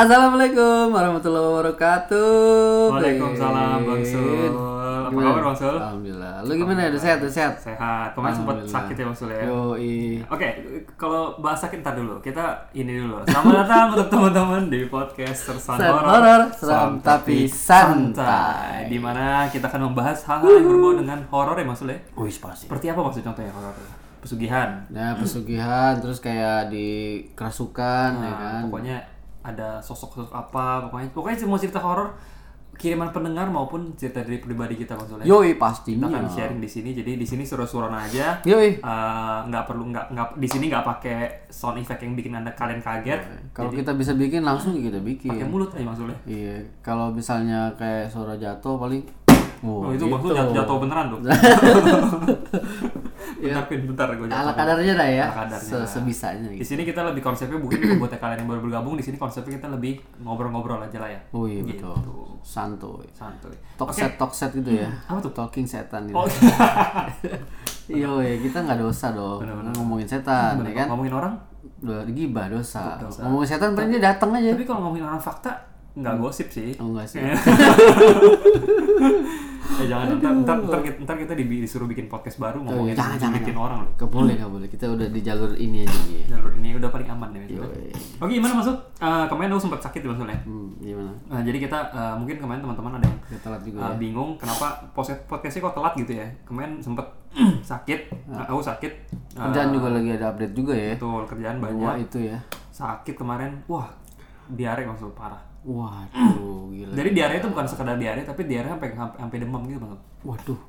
Assalamualaikum warahmatullahi wabarakatuh. Waalaikumsalam Bang Sul. Apa Gimana? kabar Bang Sul? Alhamdulillah. Lu gimana? Udah sehat? Udah sehat? Sehat. Kemarin sempat sakit ya Bang Sul ya. Oke, kalau bahas sakit ntar dulu. Kita ini dulu. Selamat datang untuk teman-teman di podcast Seram Horor. seram tapi santai. Di mana kita akan membahas hal-hal yang berbau dengan horor ya Bang Sul ya. Wih, pasti. Seperti apa maksud contohnya horor? Pesugihan. Nah, pesugihan terus kayak di kerasukan ya Nah, kan. pokoknya ada sosok-sosok apa, pokoknya pokoknya semua cerita horor kiriman pendengar maupun cerita dari pribadi kita Bang ya. Yoi kita pastinya. akan sharing di sini jadi di sini suruh-suruh aja Yoi. Eh, nggak perlu nggak nggak di sini nggak pakai sound effect yang bikin anda kalian kaget Kalau kita bisa bikin langsung kita bikin. pakai mulut aja maksudnya Iya, kalau misalnya kayak suara jatuh paling oh, oh, itu maksud jatuh, jatuh beneran tuh bentar Pin, bentar gue Ala jatuh kadarnya dah ya. Ala kadarnya. Se- Sebisanya di gitu. sini kita lebih konsepnya bukan buat kalian yang baru bergabung di sini konsepnya kita lebih ngobrol-ngobrol aja lah ya Oh iya Gitu. betul. Santuy. santuy Talk Oke. set talk set gitu ya. Apa tuh? Talking setan gitu. oh Iya, iya, kita nggak dosa dong. Bener-bener. Ngomongin setan, ya kan? ngomongin orang Udah gibah dosa. Dosa. Ngomongin setan paling dia datang aja. tapi kalau ngomongin orang fakta nggak gosip sih Oh enggak sih. eh jangan ntar, ntar, ntar, kita- ntar kita di- disuruh bikin podcast baru ngomongin jangan, jangan, bikin orang loh Gak boleh, gak boleh. Kita udah di jalur ini aja nih. jalur ini udah paling aman. Yoi. Oke gimana masuk? Eh, kemarin aku sempat sakit ya maksudnya. Hmm, gimana? Nah, jadi kita eh, mungkin kemarin teman-teman ada yang telat juga ya. bingung kenapa podcast podcastnya kok telat gitu ya. Kemarin sempet sakit, eh, aku sakit. Kerjaan juga lagi ada update juga ya. Betul kerjaan Wah banyak. itu ya. Sakit kemarin, wah diare maksud parah. Waduh, gila. Jadi diare itu bukan sekedar diare, tapi diare sampai sampai demam gitu bang. Waduh.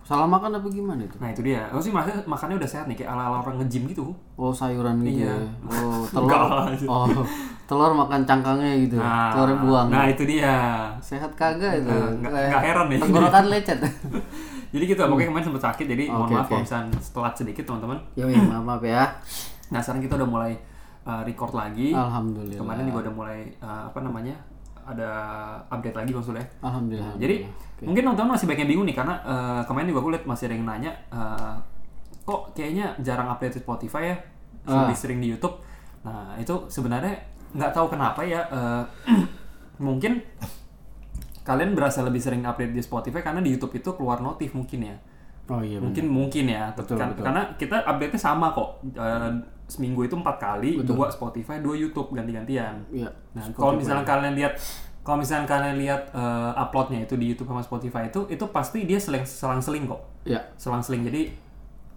Salah makan apa gimana itu? Nah itu dia. Aku sih maksudnya makannya udah sehat nih, kayak ala-ala orang nge-gym gitu. Oh sayuran gitu Iya. ya. Oh telur. Oh telur makan cangkangnya gitu. Nah, Telurnya buang. Nah itu dia. Sehat kagak itu. Nah, nggak- nggak heran ya. Tenggorokan lecet. Jadi gitu, pokoknya kemarin sempet sakit, jadi mohon Oke, maaf oke. kalau misalnya telat sedikit teman-teman. Yoi, maaf, maaf ya. Nah sekarang kita udah mulai uh, record lagi. Alhamdulillah. Kemarin juga udah mulai uh, apa namanya ada update lagi bang Sule. Alhamdulillah. Jadi mungkin teman-teman masih banyak yang bingung nih karena uh, kemarin juga aku lihat masih ada yang nanya uh, kok kayaknya jarang update di Spotify ya, Ah. lebih sering di YouTube. Nah itu sebenarnya nggak tahu kenapa ya. uh, mungkin kalian berasa lebih sering update di Spotify karena di YouTube itu keluar notif mungkin ya Oh iya. mungkin mungkin ya Betul, Kan- betul. karena kita update nya sama kok Eh, seminggu itu empat kali dua Spotify dua YouTube ganti-gantian Iya. nah kalau misalnya kalian lihat kalau misalnya kalian lihat eh, uploadnya itu di YouTube sama Spotify itu itu pasti dia seling selang-seling kok Iya. selang-seling jadi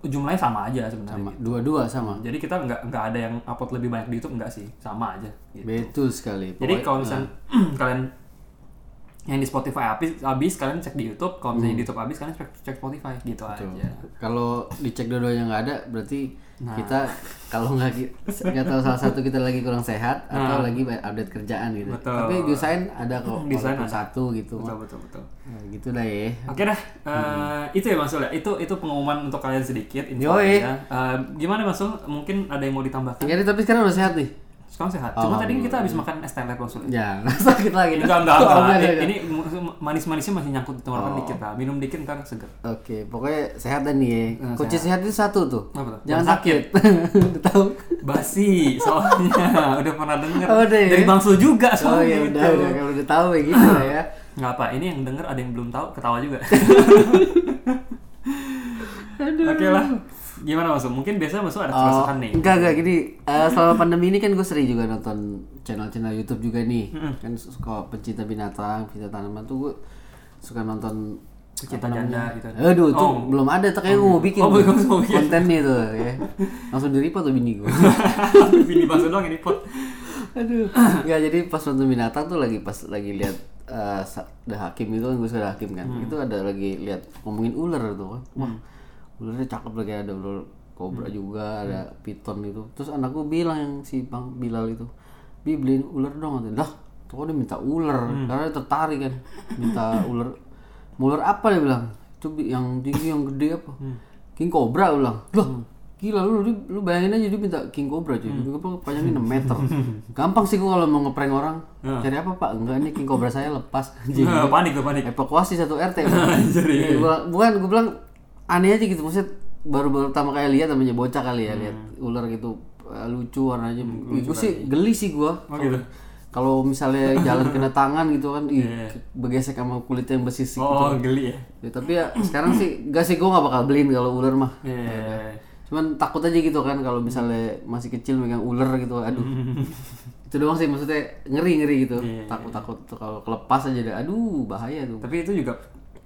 jumlahnya sama aja sebenarnya Sama. Dua-dua sama. jadi kita nggak nggak ada yang upload lebih banyak di YouTube nggak sih sama aja gitu. Betul sekali. Jadi Pokoknya- kalau misalnya kalian yang di Spotify habis, habis kalian cek di YouTube, kalau misalnya di YouTube habis kalian cek, cek Spotify gitu aja. Kalau dicek dua-duanya nggak ada, berarti Nah. kita kalau nggak nggak tahu salah satu kita lagi kurang sehat atau lagi update kerjaan gitu. Betul. Tapi desain ada kok. Desain ada. satu gitu. Betul betul betul. Nah, gitu dah ya. Oke dah, eh, itu ya Mas Sul ya. Itu itu pengumuman untuk kalian sedikit info Yoi. aja. Eh, gimana Mas Sul? Mungkin ada yang mau ditambahkan? Jadi tapi sekarang udah sehat nih. Sekarang sehat. Cuma tadi kita habis makan es teler Mas Sul. Ya, sakit lagi. Enggak enggak Oh, enggak. enggak, enggak. Ini manis-manisnya masih nyangkut di tenggorokan Oh. dikit lah. Minum dikit ntar seger. Oke, pokoknya sehat dan nih. Nah, Kunci sehat. itu satu tuh. Apa tuh? Jangan sakit. tahu. Basi soalnya udah pernah denger Oh, udah ya? dari Bang Sul juga Oh soalnya ya gitu. udah, udah kalau udah tahu ya gitu lah ya. Nggak apa, ini yang denger ada yang belum tahu, ketawa juga. Oke lah. Gimana masuk? Mungkin biasa masuk ada Oh, keresahan nih. enggak enggak gini eh, selama pandemi ini kan gue sering juga nonton channel-channel YouTube juga nih kan suka pencinta binatang pencinta tanaman tuh gue suka nonton Pecinta janda gitu. Aduh, tuh Oh. belum ada tuh kayak gue mau bikin Oh, belum mau bikin. kontennya tuh ya. Langsung di report tuh bini gue. Bini Bang doang ini pot. Aduh. Enggak jadi pas nonton binatang tuh lagi pas lagi lihat eh, sa- The Hakim itu kan gue sudah Hakim kan. Itu ada lagi lihat ngomongin ular tuh kan. Wah. Ularnya cakep lagi ada ular kobra juga, ada piton itu. Terus anakku bilang yang si Bang Bilal itu, "Bi beliin ular dong." Katanya. Dah, tuh dia minta ular karena dia tertarik kan. Minta ular. Ular apa dia bilang? Itu yang tinggi yang gede apa? King Cobra bilang. Loh, Gila lu, lu, lu bayangin aja dia minta King Cobra cuy. King Cobra panjangnya 6 meter. Gampang sih gua kalau mau ngeprank orang. Cari apa Pak? Enggak ini King Cobra saya lepas. Anjing. Nah, panik gue panik. Evakuasi satu RT. Anjir, iya. Gua, bukan gua bilang aneh aja gitu maksudnya baru-baru pertama kali lihat namanya bocah kali ya lihat ular gitu eh, lucu warnanya. Ih, gua sih geli sih gua. Oh gitu. Kalau misalnya jalan kena tangan gitu kan, ih, begesek sama kulit yang bersisik. Oh, geli ya. Ya, tapi ya sekarang sih gak sih gua nggak bakal beliin kalau ular mah. Iya. Cuman takut aja gitu kan kalau misalnya masih kecil megang ular gitu, aduh. itu doang sih maksudnya ngeri ngeri gitu. Takut takut tuh kalau kelepas aja deh, aduh bahaya tuh. Tapi itu juga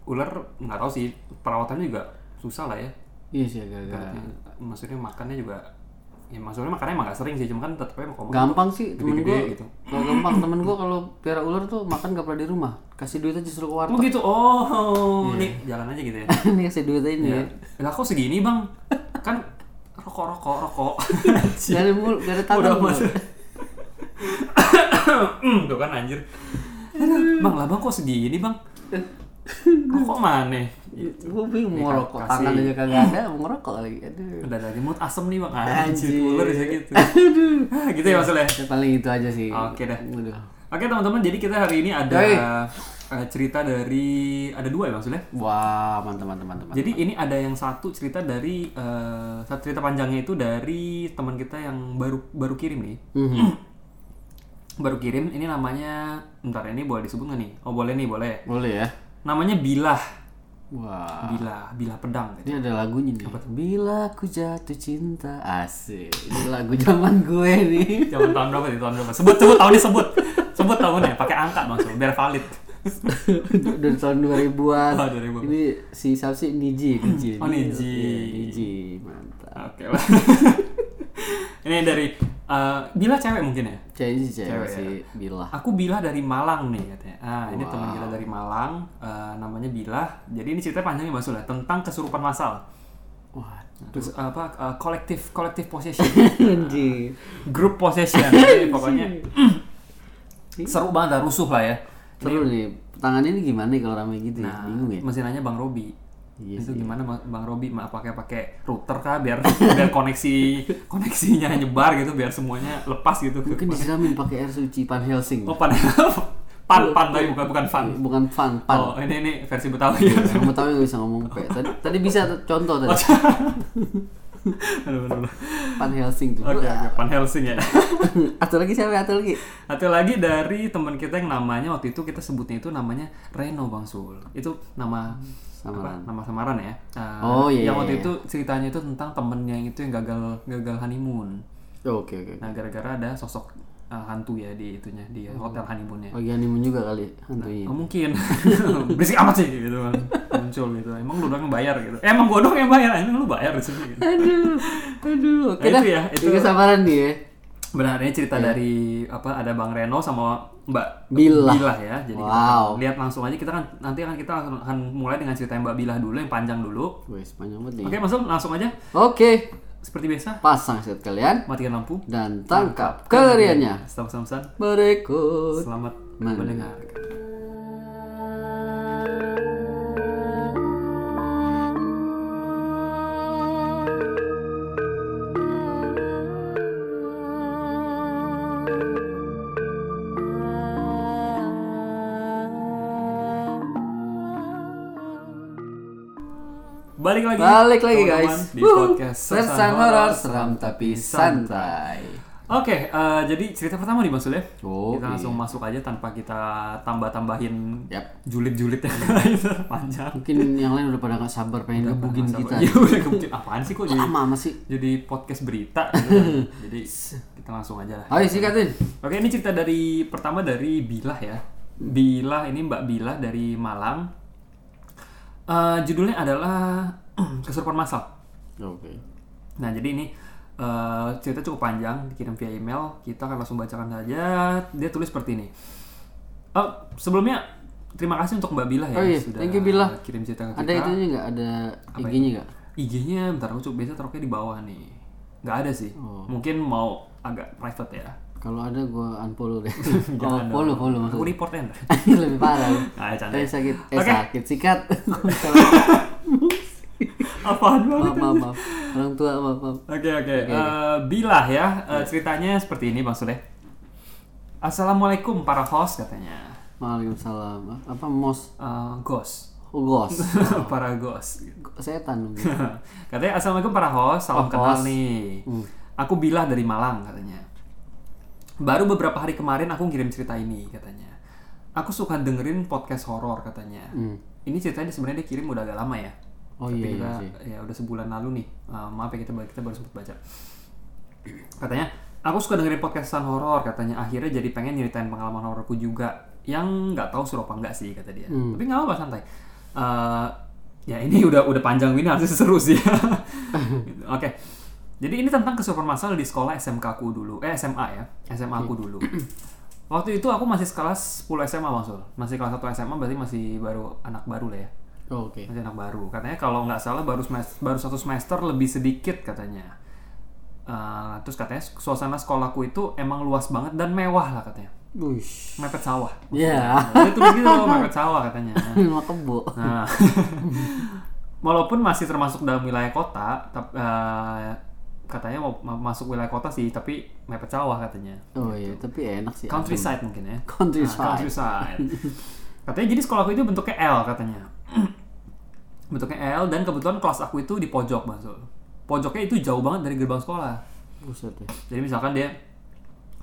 ular nggak tahu sih perawatannya juga susah lah ya. Iya sih agak-agak. Maksudnya makannya juga ya maksudnya makannya emang gak sering sih cuma kan tetep aja mau Gampang sih temen gua. gitu. Kalau gampang temen gua kalau piara ular tuh makan gak pernah di rumah. Kasih duit aja suruh ke warteg. Oh gitu. Oh, nih jalan aja gitu ya. Nih kasih duit aja nih. ya. Lah kok segini, Bang? Kan rokok rokok rokok. Gak ada mul, gak ada tangan. Udah masuk. Tuh kan anjir. Bang, lah bang kok segini bang? Rokok mana? Gue bingung mau rokok, tangan aja kagak ada, mau ngerokok lagi. Aduh. Udah dari mood asem nih bang. Anjir. Ular bisa gitu. Ah, gitu ya maksudnya. Ya, paling itu aja sih. Oke dah. Udah. Oke teman-teman, jadi kita hari ini ada eh, cerita dari ada dua ya maksudnya. Wah, mantap mantap mantap. Jadi ini ada yang satu cerita dari eh, satu cerita panjangnya itu dari teman kita yang baru baru kirim nih. Mhm. Baru kirim ini namanya bentar ini boleh disebut nggak nih? Oh boleh nih boleh. Boleh ya? Namanya Bilah. Wah. Bilah, Bilah pedang gitu. Ini ada lagunya nih. Bila aku jatuh cinta, asik. Ini lagu zaman gue nih. Zaman tahun berapa nih? Tahun berapa? Sebut sebut tahunnya sebut. Sebut tahunnya pakai angka maksudnya biar valid. Dari tahun 2000-an. Oh, 2000. Ini si siapa sih Niji, Niji. Oh, Niji. Iya, Niji, mantap. Oke lah. Ini dari eh, Bilah cewek mungkin ya? Cewek sih cewek, Cewek ya. si Bila. Aku Bilah dari Malang nih katanya. Ah, ini teman kita dari Malang, eh, namanya Bilah. Jadi ini ceritanya panjangnya Mas ya, tentang kesurupan massal. Wah, Terus apa eh, kolektif kolektif possession. Niji. Group possession. Jadi pokoknya seru banget lah, rusuh lah ya. Seru nih. Tangannya ini gimana nih kalau ramai gitu ya? Nah, Bingung ya? mesti nanya Bang Robi. Iya itu gimana Ma- Bang Robi Ma- pakai pakai router kah biar biar koneksi koneksinya nyebar gitu biar semuanya lepas gitu. Mungkin disiramin pakai air suci Pan Helsing. Oh pan pan pan tapi bukan bukan fan. Bukan fan, pan. Oh ini ini versi Betawi ya. Kamu tahu yang bisa ngomong P. Tadi, tadi bisa contoh tadi. Aduh, aduh, aduh. Pan Helsing tuh. Oke oke pan Helsing ya. Atau lagi siapa? Atau lagi? Atau lagi dari teman kita yang namanya waktu itu kita sebutnya itu namanya Reno Bang Sul. Itu nama Samaran. apa? Nama samaran ya. Uh, Oh, iya, Yang waktu iya, itu ceritanya itu tentang temennya yang itu yang gagal gagal honeymoon. Oh, Oke oke. Nah gara-gara ada sosok uh, hantu ya di itunya di hotel honeymoonnya. Oh iya honeymoon juga kali hantunya. Oh, mungkin berisik amat sih gitu kan muncul gitu. Emang lu doang yang bayar gitu. Eh, emang gua doang yang bayar. Emang lu bayar di sini. Gitu. Aduh, aduh. Oke Nah, dah. itu ya, itu- Ini samaran dia. Ya. Benar ini cerita dari apa ada Bang Reno sama Mbak Bilah. ya. Jadi Wow. kita lihat langsung aja kita kan nanti akan kita langsung akan mulai dengan cerita Mbak Bilah dulu yang panjang dulu. Wes panjang banget nih. Oke, masuk langsung aja Oke. seperti biasa. Pasang set kalian Matikan lampu. dan tangkap. Stop pesan Berikut. Selamat Mendengar. Balik lagi. Balik lagi teman-teman, guys. di podcast Sersan horor seram tapi santai. Oke, eh, jadi cerita pertama nih Sul ya. Oke. Kita langsung masuk aja tanpa kita tambah-tambahin Yap. julid-julid yang lain panjang. Mungkin yang lain udah pada gak sabar pengen gebugin Sabar. kita. Iya, udah kebukin. Apaan sih kok jadi Lama masih. jadi podcast berita gitu kan. Jadi kita langsung aja lah. Ayo sikatin. Oke, ini cerita dari pertama dari Bilah ya. Bilah ini Mbak Bilah dari Malang. Eh, judulnya adalah kesurupan masal. Oke. Nah, jadi ini eh, cerita cukup panjang, dikirim via email. Kita akan langsung bacakan saja. Dia tulis seperti ini. Oh, sebelumnya terima kasih untuk Mbak Bilah ya Oh iya, sudah thank you, Bilah. kirim cerita ke kita. Ada itunya nggak? Ada IG-nya nggak? IG-nya bentar aku coba biasa taruhnya di bawah nih. Nggak ada sih. Oh. Mungkin mau agak private ya. Kalau ada gua unfollow deh. oh, follow follow Aku maksudnya. report ya. Lebih parah. Nah. Eh sakit, eh Oke. sakit sikat. Apaan banget? maaf, maaf, maaf. Orang tua maaf, maaf. Oke oke. Eh, Bilah ya. Eh, ceritanya seperti ini Bang Sule. Assalamualaikum para host katanya. Waalaikumsalam. Apa mos? Eh, ghost. Oh, ghost. para ghost. Setan. katanya assalamualaikum para host, salam Oh, kenal host. nih. Hmm. Aku bilah dari Malang katanya. Baru beberapa hari kemarin aku ngirim cerita ini katanya. Aku suka dengerin podcast horor katanya. Hmm. Ini ceritanya sebenarnya dia kirim udah agak lama ya. Oh Tapi iya, iya kita, sih. ya udah sebulan lalu nih. Uh, maaf ya kita baru- kita baru sempat baca. Katanya, aku suka dengerin podcastan horor katanya. Akhirnya jadi pengen nyeritain pengalaman hororku juga. Yang nggak tahu seru apa enggak sih kata dia. Hmm. Tapi nggak apa-apa santai. Uh, ya ini udah udah panjang ini harusnya seru sih. Oke. Jadi ini tentang kesurupan masal di sekolah SMK aku dulu. Eh SMA ya. SMA aku dulu. Waktu itu aku masih kelas 10 SMA Masul. Masih kelas 1 SMA berarti masih baru anak baru lah ya Oh, Oke. masih anak baru katanya kalau nggak salah baru semester, baru satu semester lebih sedikit katanya Eh, terus katanya suasana sekolahku itu emang luas banget dan mewah lah katanya Wush. mepet sawah Ya. dia tulis gitu loh, mepet sawah katanya Lima kebo. nah walaupun masih termasuk dalam wilayah kota tap- eh, katanya mau masuk wilayah kota sih tapi mepet sawah katanya Oh iya, tapi enak sih. countryside mungkin ya Countryside. Nah, countryside. katanya jadi sekolahku itu bentuknya L katanya bentuknya L dan kebetulan kelas aku itu di pojok Zul. pojoknya itu jauh banget dari gerbang sekolah Buset ya. jadi misalkan dia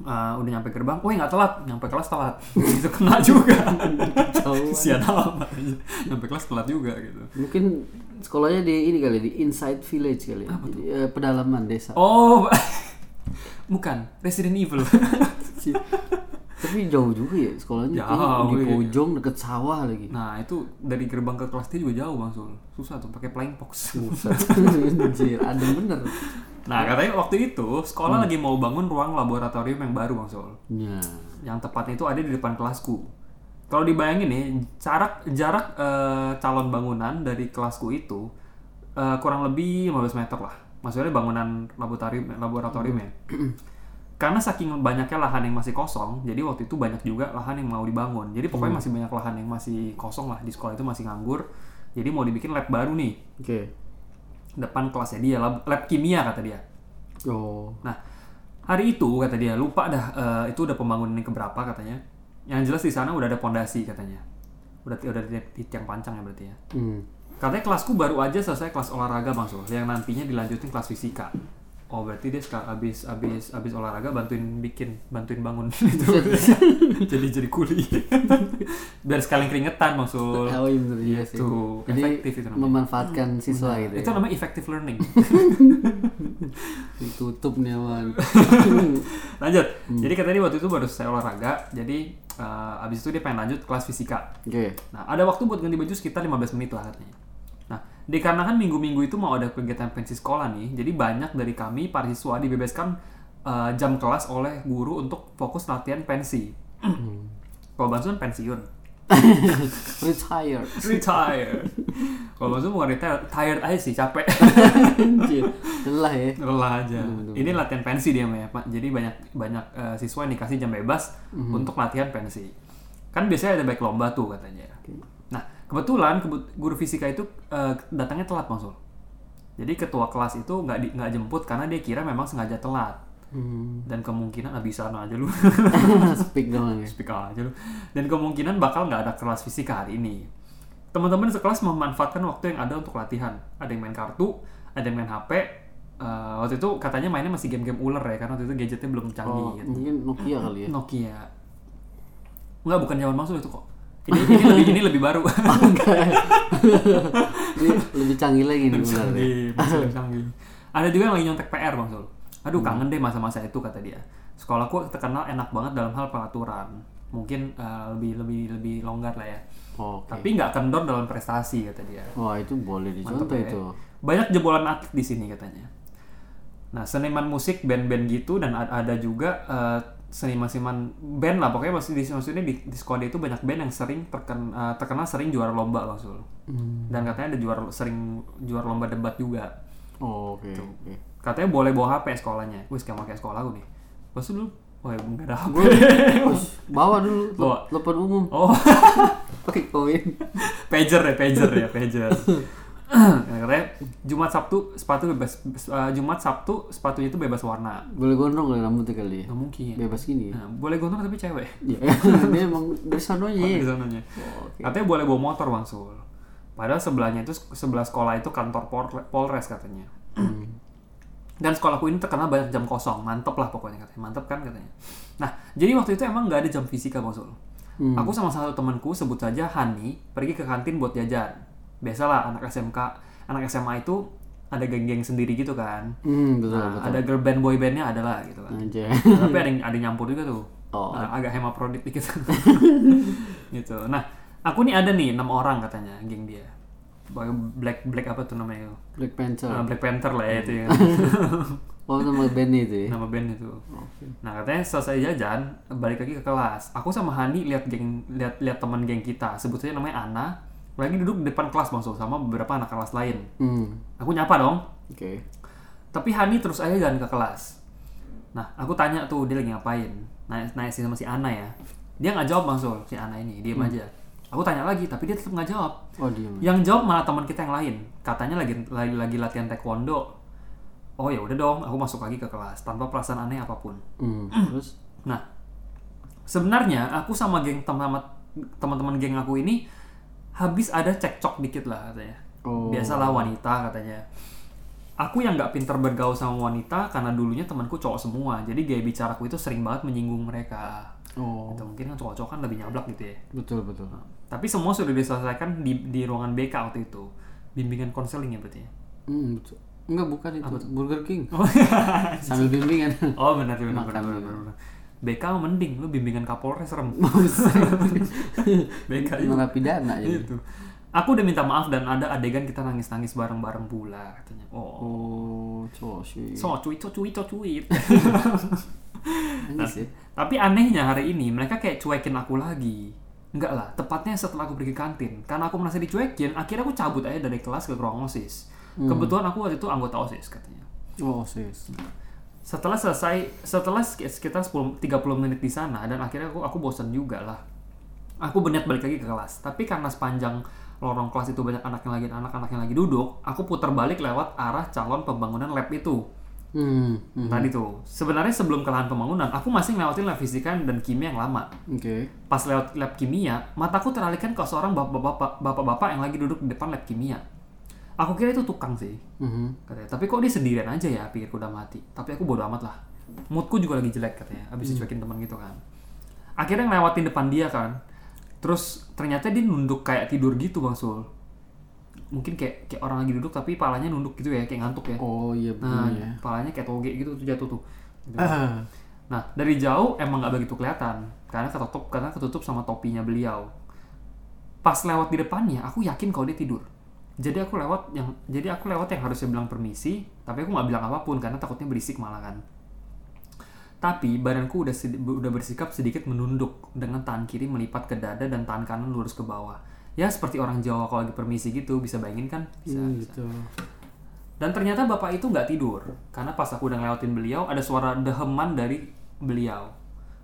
uh, udah nyampe gerbang, woi nggak telat, nyampe kelas telat, itu kena juga, sian amat, nyampe kelas telat juga gitu. Mungkin sekolahnya di ini kali di inside village kali. ya. Jadi eh, pedalaman desa. Oh, bukan Resident Evil. Tapi jauh juga ya sekolahnya. Jauh, di iya. pojok deket sawah lagi. nah itu dari gerbang ke kelas dia juga jauh bang Sul, susah tuh pakai flying fox. Anjir, ada bener. Nah katanya waktu itu sekolah lagi mau bangun ruang laboratorium yang baru bang Sul. Ya. yang tepatnya itu ada di depan kelasku. Kalau dibayangin nih, jarak jarak eh, calon bangunan dari kelasku itu eh, kurang lebih 15 meter lah. Maksudnya bangunan laboratorium laboratoriumnya. Karena saking banyaknya lahan yang masih kosong, jadi waktu itu banyak juga lahan yang mau dibangun. Jadi pokoknya masih banyak lahan yang masih kosong lah di sekolah itu masih nganggur. Jadi mau dibikin lab baru nih Oke. depan kelasnya dia, lab, lab kimia kata dia. Oh. Nah, hari itu kata dia lupa dah eh, itu udah pembangunan yang keberapa katanya. Yang jelas di sana udah ada pondasi katanya. Udah udah di, di tiang pancang ya berarti ya. Hmm. Katanya kelasku baru aja selesai kelas olahraga Bang Sul, yang nantinya dilanjutin kelas fisika. Oh berarti dia sekarang abis abis abis olahraga bantuin bikin bantuin bangun itu jadi jadi kuli biar sekalian keringetan Sul. Oh iya bener juga sih. Tuh, Jadi efektif itu namanya. memanfaatkan siswa gitu Itu ya. namanya effective learning. Ditutup nih aman. Lanjut. Hmm. Jadi katanya waktu itu baru selesai olahraga, jadi eh, abis itu dia pengen lanjut kelas fisika. Oke. Nah, ada waktu buat ganti baju sekitar 15 menit lah katanya. Nah, dikarenakan minggu-minggu itu mau ada kegiatan pensi sekolah nih, jadi banyak dari kami para siswa dibebaskan eh, jam kelas oleh guru untuk fokus latihan pensi. Hmm. Kalau Bansun pensiun, Retired. retire. Kalau Bansun bukan retire, tired aja sih, capek. Lelah ya. lelah aja. Betul, betul, Ini latihan pensi dia ya, Pak. Jadi banyak banyak eh, siswa yang dikasih jam bebas Mhm. untuk latihan pensi. Kan biasanya ada baik lomba tuh katanya. Kebetulan kebut- guru fisika itu eh, datangnya telat Masul. Jadi ketua kelas itu nggak di- nggak jemput karena dia kira memang sengaja telat. Hmm. Dan kemungkinan ah, bisa aja lu. Speak doang ya. Speak aja lu. Dan kemungkinan bakal nggak ada kelas fisika hari ini. Teman-teman sekelas memanfaatkan waktu yang ada untuk latihan. Ada yang main kartu, ada yang main HP. Eh, waktu itu katanya mainnya masih game-game ular ya, karena waktu itu gadgetnya belum canggih. Oh, gitu. mungkin Nokia kali ya. Nokia. Enggak, bukan zaman masuk itu kok. Ini, ini lebih ini lebih baru. Ini lebih canggih lagi nih ya. canggih, lebih canggih. Ada juga yang lagi nyontek PR bang Sul. Aduh kangen deh masa-masa itu kata dia. Sekolahku terkenal enak banget dalam hal peraturan. Mungkin eh, lebih lebih lebih longgar lah ya. Oke. Tapi nggak kendor dalam prestasi kata dia. Wah, itu boleh dicontoh ya. itu. Banyak jebolan atlet di sini katanya. Nah seniman musik band-band gitu dan ad- ada juga eh, seniman-seniman band lah pokoknya maksud di maksudnya di, di sekolah itu banyak band yang sering terken, eh, terkenal sering juara lomba bang Sul. Hmm. Dan katanya ada juara sering juara lomba debat juga. Oh, oke. oke. Katanya boleh bawa HP sekolahnya. Wih, sekarang pakai sekolah aku nih. Pas dulu, wah nggak ada HP. Bawa dulu Bawa. telepon umum. Oh, Pakai koin. pager ya, pager ya, pager. katanya Jumat Sabtu sepatu bebas eh, Jumat Sabtu sepatunya itu bebas warna. Boleh gondrong kali rambutnya kali ya. Nggak mungkin. Bebas gini ya. Nah, boleh gondrong tapi cewek. Iya. Dia emang dari sononya ya. Sananya. Oh, Oke. Katanya boleh bawa motor Bang Sul. padahal sebelahnya itu sebelah sekolah itu kantor Pol- Polres katanya dan sekolahku ini terkenal banyak jam kosong mantep lah pokoknya katanya mantep kan katanya nah jadi waktu itu emang nggak ada jam fisika bang Sul aku sama satu temanku sebut saja Hani pergi ke kantin buat jajan biasalah anak SMK anak SMA itu ada geng-geng sendiri gitu kan. Hmm, betul Nah, betul. ada girl band boy bandnya ada lah gitu kan. Aja. tapi ada yang ada nyampur juga tuh. Oh. Nah, agak hemaprodit dikit. Gitu. Nah aku nih ada nih enam orang katanya geng dia. Black black apa tuh namanya Black Panther. Nah, Black Panther lah ya itu ya. Oh, nama band itu ya. nama band itu nah katanya selesai jajan balik lagi ke kelas. Aku sama Hani lihat geng lihat lihat teman geng kita. Sebut saja namanya Ana lagi duduk di depan kelas bang Sul, sama beberapa anak kelas lain Hmm. aku nyapa dong Oke. Tapi Hani terus aja jalan ke kelas. Nah, aku tanya tuh dia lagi ngapain. Nanya, nanya sih sama si Ana ya. Dia nggak jawab langsung si Ana ini, diem aja. Aku tanya lagi, tapi dia tetap nggak jawab. Oh, dia. Yang jawab malah teman kita yang lain. Katanya lagi lagi, lagi latihan taekwondo. Oh ya udah dong, aku masuk lagi ke kelas tanpa perasaan aneh apa pun. Hmm. Terus Nah, sebenarnya aku sama geng teman teman-teman geng aku ini habis ada cekcok dikit lah katanya. Oh. Biasalah wanita katanya. Aku yang nggak pinter bergaul sama wanita karena dulunya temanku cowok semua. Jadi gaya bicaraku itu sering banget menyinggung mereka. Oh, Gitu. Mungkin kan cowok-cowok kan lebih nyablak gitu ya. betul betul. Tapi semua sudah diselesaikan di, di ruangan BK waktu itu. Bimbingan konseling ya berarti ya. Hmm, betul. Enggak bukan itu Burger King. Oh, Sambil bimbingan. oh benar benar, benar, benar, benar. BK mending lu bimbingan Kapolres serem. BK juga. Narapidana jadi. itu. Aku udah minta maaf dan ada adegan kita nangis-nangis bareng-bareng pula katanya. Oh. Oh. So cuit, so cuit, so cuit. Nangis ya. Tapi anehnya hari ini mereka kayak cuekin aku lagi. Enggak lah, tepatnya setelah aku pergi kantin. Karena aku merasa dicuekin, akhirnya aku cabut aja dari kelas ke ruang OSIS. Kebetulan aku waktu itu anggota OSIS katanya. Oh, sis. Setelah selesai, setelah sek- sekitar 10, 30 menit di sana dan akhirnya aku aku bosan juga lah. Aku berniat balik lagi ke kelas. Tapi karena sepanjang lorong kelas itu banyak anak yang lagi anak-anak yang lagi duduk, aku putar balik lewat arah calon pembangunan lab itu. Hmm. hmm. Tadi tuh, sebenarnya sebelum ke lahan pembangunan, aku masih ngelewatin lab fisika dan kimia yang lama. Oke. Pas lewat lab kimia, mataku teralihkan ke seorang bapak-bapak bapak-bapak yang lagi duduk di depan lab kimia. Aku kira itu tukang sih, Mhm. katanya. Tapi kok dia sendirian aja ya, pikirku udah mati. Tapi aku bodo amat lah. Moodku juga lagi jelek katanya, habis dicuekin teman gitu kan. Akhirnya ngelewatin depan dia kan. Terus ternyata dia nunduk kayak tidur gitu Bang Sul. Mungkin kayak kayak orang lagi duduk tapi palanya nunduk gitu ya, kayak ngantuk ya. Oh, iya Nah, begini ya. palanya kayak toge gitu tuh jatuh tuh. Gitu. Ah. Nah, dari jauh emang nggak begitu kelihatan karena ketutup karena ketutup sama topinya beliau. Pas lewat di depannya, aku yakin kalau dia tidur. Jadi aku lewat yang jadi aku lewat yang harusnya bilang permisi, tapi aku nggak bilang apa pun karena takutnya berisik malah kan. Tapi badanku udah sedi- udah bersikap sedikit menunduk dengan tangan kiri melipat ke dada dan tangan kanan lurus ke bawah. Ya seperti orang Jawa kalau lagi permisi gitu, bisa bayangin kan? Bisa. Hmm, bisa. gitu. Dan ternyata bapak itu nggak tidur karena pas aku udah ngelewatin beliau ada suara deheman dari beliau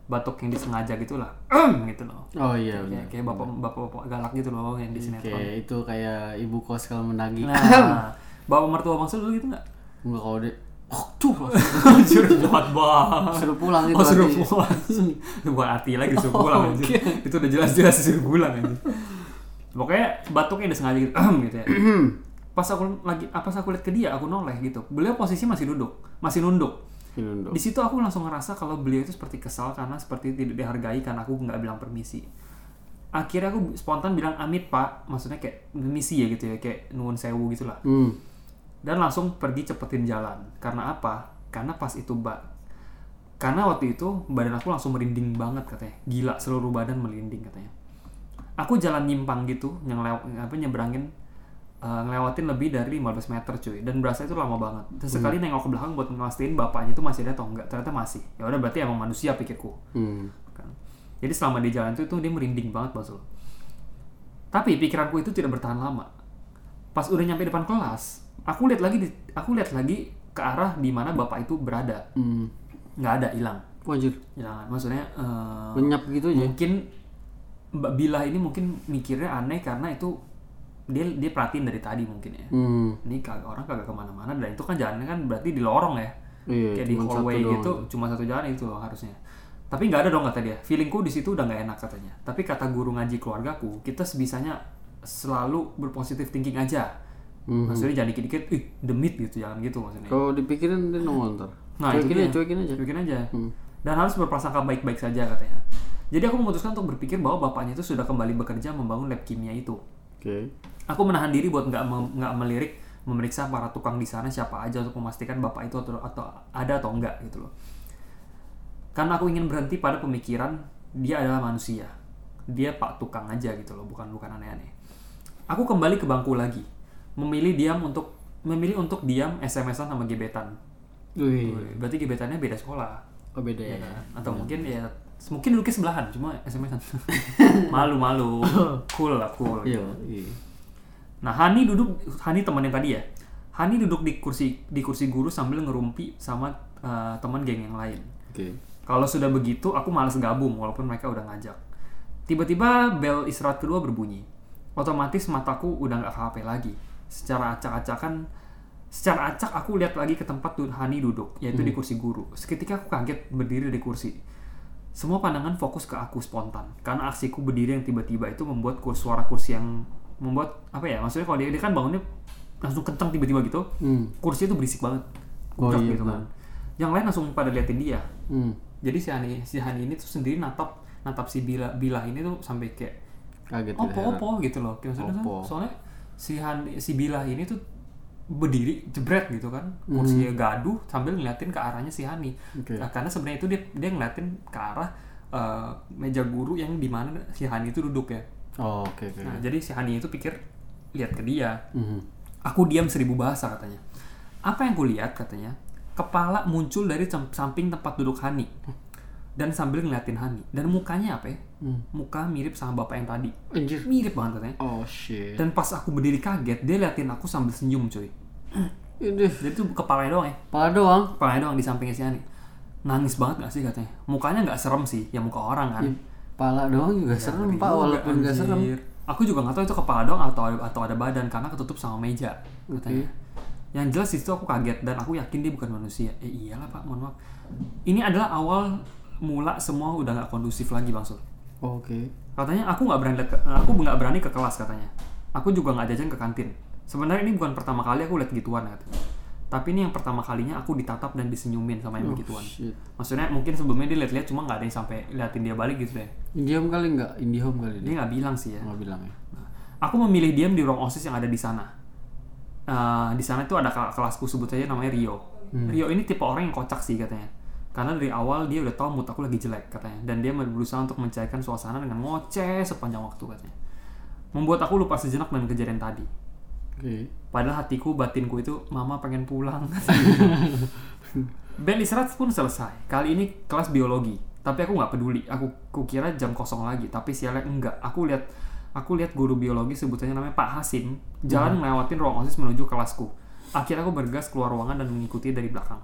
batuk yang disengaja gitu lah. Gitu loh. Oh iya, kayak, kayak bapak bapak bapak galak gitu loh yang di sinetron. Kayak itu kayak ibu kos kalau menagih. nah bapak mertua bang Sul dulu gitu nggak? Enggak kalau dia oh, tuh anjir jahat banget suruh pulang itu oh suruh hati. pulang. Bukan arti lagi suruh pulang anjir. itu udah jelas-jelas suruh pulang anjir. pokoknya batuknya udah sengaja gitu gitu ya. Pas aku lagi apa aku lihat ke dia aku noleh gitu. Beliau posisi masih duduk masih nunduk Di situ aku langsung ngerasa kalau beliau itu seperti kesal karena seperti tidak dihargai karena aku nggak bilang permisi. Akhirnya aku spontan bilang amit pak. Maksudnya kayak permisi ya gitu ya kayak nuwun sewu gitu lah Hmm. dan langsung pergi cepetin jalan. Karena apa? Karena pas itu mbak. Karena waktu itu badan aku langsung merinding banget katanya. Gila seluruh badan merinding katanya. Aku jalan nyimpang gitu yang lew apa nyebrangin eh, ngelewatin lebih dari 15 meter cuy dan berasa itu lama banget terus sekali nengok ke belakang buat ngelastiin bapaknya itu masih ada atau enggak ternyata masih ya udah berarti emang manusia pikirku Hmm. kan. Jadi selama di jalan itu, itu dia merinding banget Basul. Tapi pikiranku itu tidak bertahan lama. Pas udah nyampe depan kelas, aku lihat lagi di, aku lihat lagi ke arah di mana bapak itu berada. Hmm. Nggak ada, hilang. Wajir. Hilang. Maksudnya eh, Lenyap gitu aja. mungkin Mbak Bila ini mungkin mikirnya aneh karena itu dia dia perhatiin dari tadi mungkin ya. Hmm. Ini kagak orang kagak ke mana-mana dan itu kan jalannya kan berarti di lorong ya Iya, kayak di hallway doang. gitu cuma satu jalan itu loh harusnya tapi nggak ada dong kata dia feelingku di situ udah nggak enak katanya tapi kata guru ngaji keluargaku kita sebisanya selalu berpositif thinking aja. Mhm. Maksudnya jangan dikit-dikit, ih demit gitu, jangan gitu maksudnya. Kalau dipikirin dia nongol ntar. Nah, cuekin aja, dia. cuekin aja. Cuekin aja. Hmm. Dan harus berprasangka baik-baik saja katanya. Jadi aku memutuskan untuk berpikir bahwa bapaknya itu sudah kembali bekerja membangun lab kimia itu. Oke. Aku menahan diri buat nggak nggak melirik memeriksa para tukang di sana siapa aja untuk memastikan bapak itu atau, atau ada atau enggak gitu loh. Karena aku ingin berhenti pada pemikiran dia adalah manusia. Dia pak tukang aja gitu loh, bukan bukan aneh-aneh. Aku kembali ke bangku lagi, memilih diam untuk memilih untuk diam SMS-an sama gebetan. Wih. Berarti gebetannya beda sekolah. Oh beda ya. ya kan? Atau mungkin ya mungkin duduknya sebelahan, cuma SMS-an. Malu-malu. cool lah, cool. Iya. iya. Nah, Hani duduk Hani teman yang tadi ya. Hani duduk di kursi di kursi guru sambil ngerumpi sama eh, teman geng yang lain. Oke. Kalau sudah begitu, aku malas gabung walaupun mereka udah ngajak. Tiba-tiba bel istirahat kedua berbunyi. Otomatis mataku udah nggak HP lagi. Secara acak-acakan, secara acak aku lihat lagi ke tempat Hani duduk, yaitu di kursi guru. Seketika aku kaget berdiri di kursi. Semua pandangan fokus ke aku spontan, karena aksiku berdiri yang tiba-tiba itu membuat suara kursi yang membuat apa ya? Maksudnya kalau dia, dia kan bangunnya langsung kencang tiba-tiba gitu, Hmm. kursi itu berisik banget, Oh, iya, gitu kan. Yang lain langsung pada liatin dia, Hmm. jadi si Hani si Hani ini tuh sendiri natap natap si Bila Bila ini tuh sampai kayak Kaget ya. opo opo gitu loh maksudnya Opo. soalnya si Hani si Bila ini tuh berdiri jebret gitu kan kursinya gaduh sambil ngeliatin ke arahnya si Hani Oke. Nah, karena sebenarnya itu dia dia ngeliatin ke arah eh, meja guru yang di mana si Hani itu duduk ya Oh, oke oke. nah jadi si Hani itu pikir lihat ke dia Mhm. Aku diam seribu bahasa katanya. Apa yang kulihat katanya? Kepala muncul dari sam- samping tempat duduk Hani. Dan sambil ngeliatin Hani. Dan mukanya apa ya? Hmm. Muka mirip sama bapak yang tadi. Anjir. Mirip banget katanya. Oh shit. Dan pas aku berdiri kaget, dia liatin aku sambil senyum cuy. Ini Jadi tuh kepalanya doang ya. pala doang. Kepalanya doang di sampingnya si Hani. Nangis banget gak sih katanya? Mukanya nggak serem sih, ya muka orang kan. Ya, pala doang juga serem Ngeri pak, walaupun nggak serem. Aku juga nggak tahu itu kepala doang atau atau ada badan karena ketutup sama meja katanya. Yang jelas di situ aku kaget dan aku yakin dia bukan manusia. Eh iyalah pak, mohon maaf. Ini adalah awal mula semua udah nggak kondusif lagi bang Sul. Oh, Oke. Katanya aku nggak berani ke, aku nggak berani ke kelas katanya. Aku juga nggak jajan ke kantin. Sebenarnya ini bukan pertama kali aku lihat gituan katanya. Tapi ini yang pertama kalinya aku ditatap dan disenyumin sama yang begituan. Shit. Maksudnya mungkin sebelumnya dia lihat-lihat cuma nggak ada yang sampai liatin dia balik gitu deh. Indihome kali nggak? Indihome kali dia. Nggak bilang sih ya. Nggak bilang ya. Aku memilih diam di ruang OSIS yang ada di sana. Eh, di sana itu ada kel- kelasku sebut saja namanya Rio. Rio ini tipe orang yang kocak sih katanya. Karena dari awal dia udah tahu mood aku lagi jelek katanya. Dan dia berusaha untuk mencairkan suasana dengan ngoceh sepanjang waktu katanya. Membuat aku lupa sejenak dengan kejadian tadi. Oke. Padahal hatiku, batinku itu, mama pengen pulang. Bel istirahat pun selesai. Kali ini kelas biologi. Tapi aku nggak peduli. Aku kukira jam kosong lagi. Tapi sialnya enggak. Aku lihat aku lihat guru biologi sebutannya namanya Pak Hasim jalan melewatin ruang osis menuju kelasku. Akhirnya aku bergas keluar ruangan dan mengikuti dari belakang.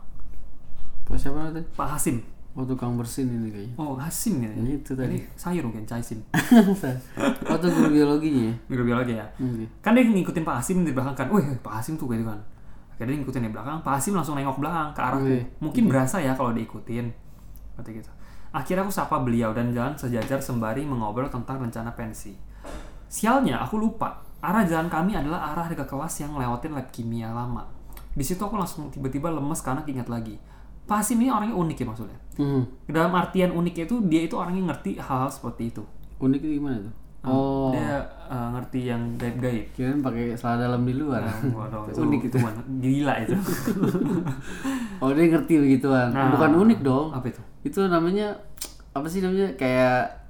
Pak siapa tadi? Pak Hasim. Oh tukang bersin ini kayaknya. Oh Hasim ya. Ini itu tadi. Ini sayur mungkin Caisim. oh itu guru biologinya ya? Guru biologi ya. Oke. Kan dia ngikutin Pak Hasim di belakang kan. Wih, Pak Hasim tuh gitu kan. Akhirnya dia ngikutin di belakang. Pak Hasim langsung nengok belakang ke arahku. Wih. Mungkin berasa ya kalau diikutin. Seperti gitu. Akhirnya aku sapa beliau dan jalan sejajar sembari mengobrol tentang rencana pensi. Sialnya, aku lupa. Arah jalan kami adalah arah ke kelas yang lewatin lab kimia lama. Di situ aku langsung tiba-tiba lemes karena ingat lagi. Pak Hasim ini orangnya unik ya maksudnya. Hmm. Dalam artian unik itu, dia itu orang yang ngerti hal-hal seperti itu. Unik itu gimana tuh? Oh. Dia eh, ngerti yang gaib-gaib. Kirain pakai celana dalam di luar. Waduh, Unik itu. Gila itu. Oh dia ngerti begituan. Nah. Bukan unik dong. Apa itu? Itu namanya apa sih namanya kayak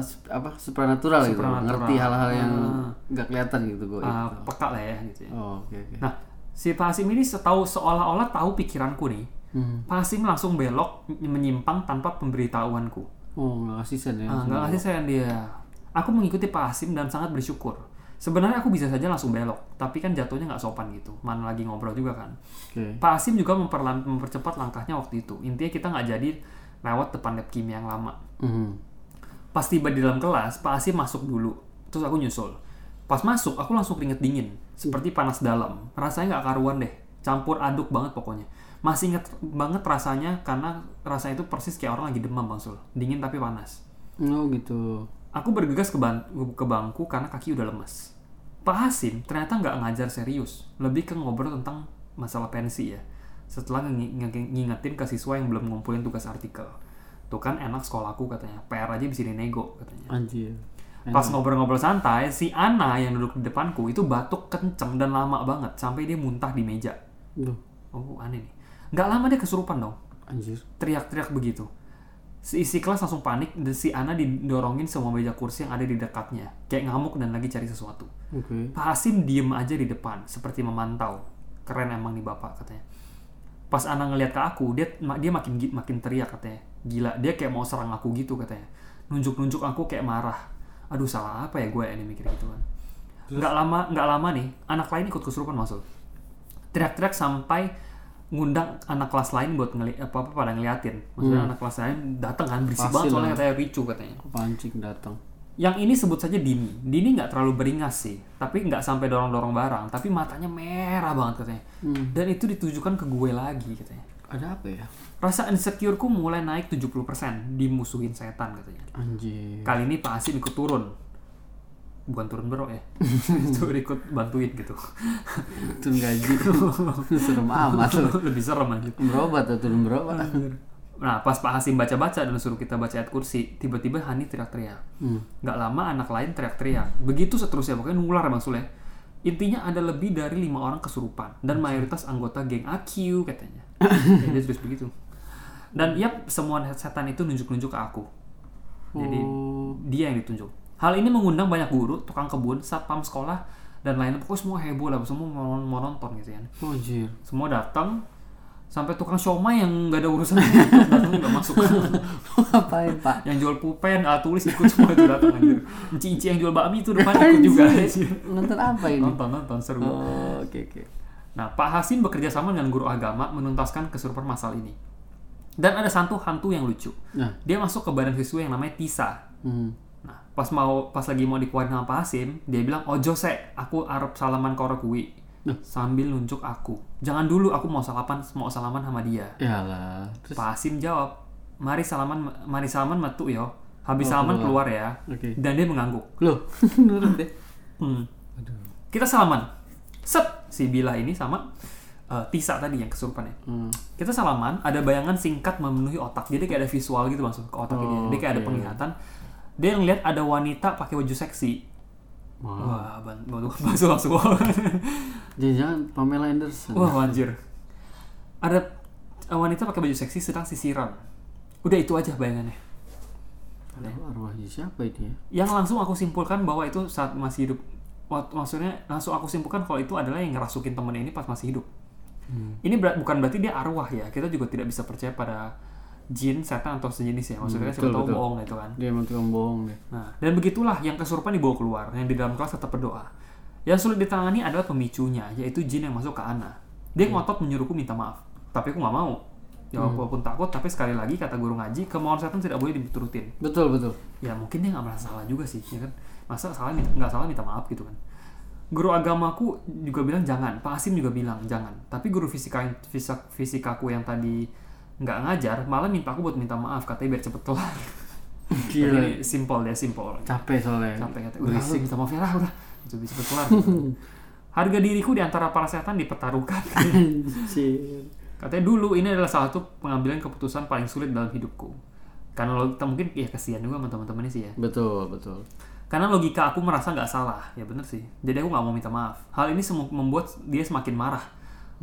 sup- apa supernatural, gitu. Supernatural. Ngerti hal-hal yang Ah. nggak kelihatan gitu gue. Uh, peka lah ya gitu ya. Oh oke oke. Nah, si Pak Hasim ini setahu seolah-olah tahu pikiranku nih. Hmm. Pak Hasim langsung belok menyimpang tanpa pemberitahuanku. Oh nggak kasih sen ya? Ah, nggak kasih sayang dia. Aku mengikuti Pak Hasim dan sangat bersyukur. Sebenarnya aku bisa saja langsung belok, tapi kan jatuhnya nggak sopan gitu. Mana lagi ngobrol juga kan. Oke. Pak Hasim juga memperlan- mempercepat langkahnya waktu itu. Intinya kita nggak jadi lewat depan lab kimia yang lama. Mhm. Pas tiba di dalam kelas, Pak Asim masuk dulu. Terus aku nyusul. Pas masuk, aku langsung keringet dingin. Seperti panas dalam. Rasanya nggak karuan deh. Campur aduk banget pokoknya. Masih inget banget rasanya karena rasanya itu persis kayak orang lagi demam Bang Sul. Dingin tapi panas. Oh gitu. Aku bergegas ke, ban- ke bangku karena kaki udah lemas. Pak Hasim ternyata nggak ngajar serius, lebih ke ngobrol tentang masalah pensi ya. Setelah ngi- ngi- ngingetin ke siswa yang belum ngumpulin tugas artikel. Tuh kan enak sekolahku katanya, PR aja bisa dinego katanya. Anjir. Pas ngobrol-ngobrol santai, si Ana yang duduk di depanku itu batuk kenceng dan lama banget sampai dia muntah di meja. Duh, Oh aneh nih. Nggak lama dia kesurupan dong. anjir. Teriak-teriak begitu. Si isi kelas langsung panik dan si Ana didorongin semua meja kursi yang ada di dekatnya. Kayak ngamuk dan lagi cari sesuatu. Oke. Pak Hasim diem aja di depan, seperti memantau. Keren emang nih bapak katanya. Pas Ana ngeliat ke aku, dia dia makin makin teriak katanya. Gila, dia kayak mau serang aku gitu katanya. Nunjuk-nunjuk aku kayak marah. Aduh salah apa ya gue ini mikir gitu kan. Nggak lama nggak lama nih, anak lain ikut kesurupan masuk. Teriak-teriak sampai ngundang anak kelas lain buat ngeli apa apa pada ngeliatin. Maksudnya anak kelas lain datang kan berisik Pasti banget soalnya katanya ricu katanya. Pancing datang. Yang ini sebut saja Dini. Dini nggak terlalu beringas sih, tapi nggak sampai dorong-dorong barang, tapi matanya merah banget katanya. Dan itu ditujukan ke gue lagi katanya. Ada apa ya? Rasa insecureku mulai naik 70% dimusuhin setan katanya. Anjir. Kali ini Pak Asim ikut turun. Bukan turun bro ya. itu ikut bantuin gitu. Turun gaji. Serem amat. Lebih serem aja. Berobat tuh turun berobat. Nah, pas Pak Hasim baca-baca dan suruh kita baca ayat kursi, tiba-tiba Hani teriak-teriak. Hmm. Nggak lama anak lain teriak-teriak. Begitu seterusnya, pokoknya nular Bang Sule. Intinya ada lebih dari lima orang kesurupan dan mayoritas anggota geng AQ katanya. Ya, dia terus begitu. Dan yap, semua setan itu nunjuk-nunjuk ke aku. Jadi Oh. dia yang ditunjuk. Hal ini mengundang banyak guru, tukang kebun, satpam sekolah, dan lainnya. Pokoknya semua heboh lah, semua mau, mau nonton gitu kan. Oh, Anjir. Semua datang, sampai tukang siomay yang nggak ada urusan datang nggak masuk. Ngapain, Pak? yang jual pulpen, alat tulis ikut semua itu datang anjir. Inci-inci yang jual bakmi itu depan ikut juga anjir. Nonton apa ini? Nonton nonton seru. Oh, oke oke. Nah, Pak Hasim bekerja sama dengan guru agama menuntaskan kesurupan masal ini. Dan ada satu hantu yang lucu. Nah, Dia masuk ke badan siswa yang namanya Tisa. hmm. Nah, pas mau pas lagi mau dikeluarin sama Pak Hasim, dia bilang, "Ojo se, aku arep salaman karo kuwi." Nah. Sambil nunjuk aku. Jangan dulu, aku mau salaman mau salaman sama dia. Yalah. Terus Pak Hasim jawab, "Mari salaman, mari salaman metu yo." Habis Oh, salaman keluar. keluar ya. Oke. Dan dia mengangguk. Loh, nurut deh. Hmm. Aduh. Kita salaman. Set si Bila ini sama eh, Tisa tadi yang kesurupan ya. Hmm. Kita salaman, ada bayangan singkat memenuhi otak. Jadi kayak ada visual gitu masuk ke otak. Oh, Dia kayak ada oke. penglihatan. Dia ngeliat ada wanita pakai baju seksi. Wah. Wah, baru masuk langsung. Jangan-jangan Pamela Anderson. Wah, anjir. Ada eh, wanita pakai baju seksi sedang sisiran. Udah itu aja bayangannya. Aduh, arwahnya siapa ini ya? Yang langsung aku simpulkan bahwa itu saat masih hidup. Maksudnya langsung aku simpulkan kalau itu adalah yang ngerasukin temennya ini pas masih hidup. Hmm. Ini ber- bukan berarti dia arwah ya. Kita juga tidak bisa percaya pada jin, setan atau sejenis ya. Maksudnya Hmm, siapa tahu betul. bohong gitu kan. Dia emang tukang bohong deh. Nah, dan begitulah yang kesurupan dibawa keluar, yang di dalam kelas tetap berdoa. Yang sulit ditangani adalah pemicunya, yaitu jin yang masuk ke Ana. Dia ngotot menyuruhku minta maaf, tapi aku nggak mau. Ya walaupun takut, tapi sekali lagi kata guru ngaji, kemauan setan tidak boleh diturutin. Betul, betul. Ya mungkin dia nggak merasa salah juga sih, ya kan? Masa salah nggak salah minta maaf gitu kan? Guru agamaku juga bilang jangan, Pak Asim juga bilang jangan. Tapi guru fisika fisik fisikaku yang tadi nggak ngajar, malah minta aku buat minta maaf, katanya biar cepet kelar. Gila. Jadi simple dia simple. Capek soalnya. capek kata udah lu minta maaf ya lah udah. Bisa cepet kelar harga diriku di antara para setan dipertaruhkan. Anjir. katanya dulu ini adalah salah satu pengambilan keputusan paling sulit dalam hidupku. Karena lo mungkin ya kasihan juga sama teman-teman ini sih ya. Betul, betul. karena logika aku merasa nggak salah. Ya bener sih. Jadi aku nggak mau minta maaf. Hal ini membuat dia semakin marah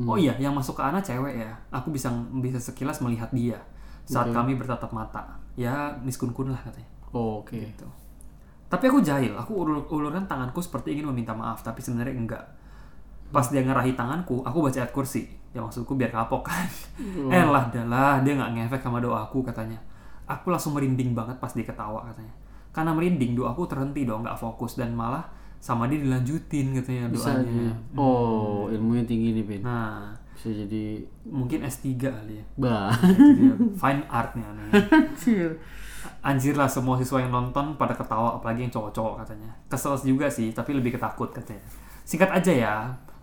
oh iya yang masuk ke anak cewek ya aku bisa bisa sekilas melihat dia saat kami bertatap mata ya miskun-kun lah katanya Oh, Oke. gitu. Tapi aku jahil, aku ulur ulurkan tanganku seperti ingin meminta maaf, tapi sebenarnya enggak. Pas dia ngerahi tanganku, aku baca ayat kursi. Ya maksudku biar kapok kan. Eh lah, dah lah, dia nggak ngefek sama doaku katanya. Aku langsung merinding banget pas dia ketawa katanya. Karena merinding, doaku terhenti dong, nggak fokus dan malah sama dia dilanjutin katanya Bisa doanya. aja. Oh, ilmunya tinggi nih, Ben. Nah, Bisa jadi mungkin S3 kali ya. bah. Jadi fine art nih aneh. Anjir. Anjir lah semua siswa yang nonton pada ketawa apalagi yang cowok-cowok katanya. Kesel juga sih tapi lebih ketakut katanya. Singkat aja ya,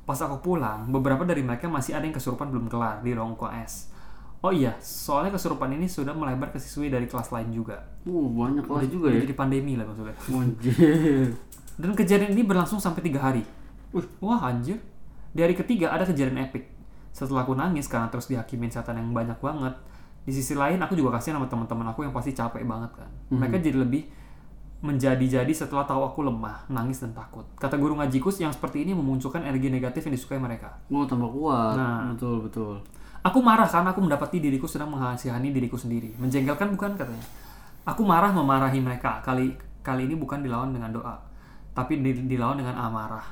pas aku pulang beberapa dari mereka masih ada yang kesurupan belum kelar di ruang UKS. Oh iya, soalnya kesurupan ini sudah melebar ke siswi dari kelas lain juga. Uh, banyak kelas juga Udah ya. Jadi pandemi lah maksudnya. Anjir. Dan kejadian ini berlangsung sampai tiga hari. Wih. Wah anjir. Di hari ketiga ada kejadian epic. Setelah aku nangis karena terus dihakimin setan yang banyak banget. Di sisi lain aku juga kasihan sama teman-teman aku yang pasti capek banget kan. Mereka jadi lebih menjadi-jadi setelah tahu aku lemah, nangis dan takut. Kata guru ngajiku yang seperti ini memunculkan energi negatif yang disukai mereka. Oh, tambah kuat. Nah. Betul, betul. Aku marah karena aku mendapati diriku sedang menghasihani diriku sendiri. Menjengkelkan bukan katanya. Aku marah memarahi mereka. Kali kali ini bukan dilawan dengan doa, tapi di- dilawan dengan amarah.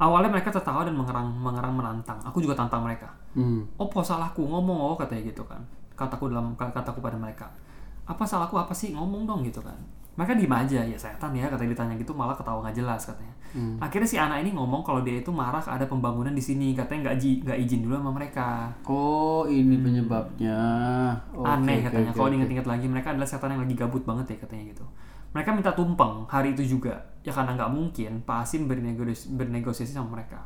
Awalnya mereka tertawa dan mengerang mengerang menantang. Aku juga tantang mereka. Hmm. Opo salahku ngomong oh katanya gitu kan. Kataku dalam kataku pada mereka. Apa salahku apa sih ngomong dong gitu kan. Mereka diem aja ya setan ya katanya ditanya gitu malah ketawa nggak jelas katanya. Akhirnya si anak ini ngomong kalau dia itu marah ada pembangunan di sini katanya nggak ji- nggak izin dulu sama mereka. Oh, ini penyebabnya. Oke, aneh katanya oke, kalau oke. diinget-inget lagi mereka adalah setan yang lagi gabut banget ya katanya gitu mereka minta tumpeng hari itu juga. Ya karena nggak mungkin Pak Asim bernegosiasi, bernegosiasi sama mereka.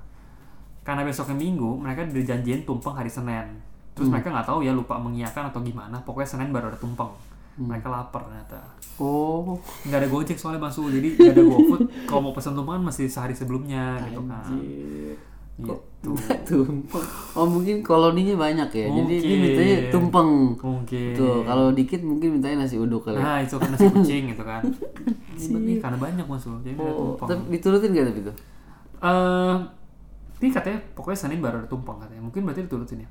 Karena besoknya minggu mereka dijanjiin tumpeng hari Senin. Terus Hmm. mereka nggak tahu ya lupa mengiyakan atau gimana. Pokoknya Senin baru ada tumpeng. Hmm. mereka lapar ternyata. Oh, nggak ada gojek soalnya bang Sul jadi nggak ada GoFood. Kalau mau pesan tumpengan mesti sehari sebelumnya gitu kan. Anjir. Gitu tumpeng. Oh, mungkin koloninya banyak ya. Jadi dia Mungkin. mintanya tumpeng. mungkin Tuh, kalau dikit mungkin mintanya nasi uduk kali. ya. Nah itu kan nasi kucing gitu kan. Nih karena banyak masuk. Jadi ada Oh, tumpeng. tapi diturutin gak tapi itu? Eh, ini katanya pokoknya Senin baru ada tumpeng katanya. Mungkin berarti diturutin ya.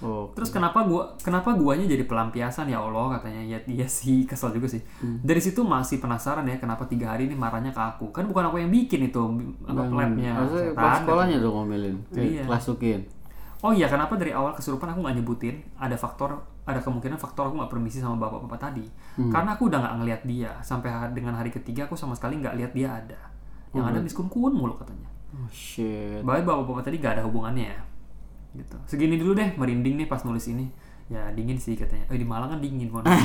Oh, Terus kenapa gua kenapa guanya jadi pelampiasan ya Allah katanya ya dia sih kesel juga sih. Hmm. Dari situ masih penasaran ya kenapa tiga hari ini marahnya ke aku. Kan bukan aku yang bikin itu apa labnya. Pas sekolahnya dong ngomelin. Iya. Oh iya, kenapa dari awal kesurupan aku nggak nyebutin ada faktor, ada kemungkinan faktor aku nggak permisi sama bapak-bapak tadi. Hmm. Karena aku udah nggak ngelihat dia sampai dengan hari ketiga aku sama sekali nggak lihat dia ada. Yang ada miskun kun mulu katanya. Oh shit. Bahwa bapak-bapak tadi nggak ada hubungannya ya. Gitu. Segini dulu deh, merinding nih pas nulis ini. Ya dingin sih katanya. Eh di Malang kan dingin maaf.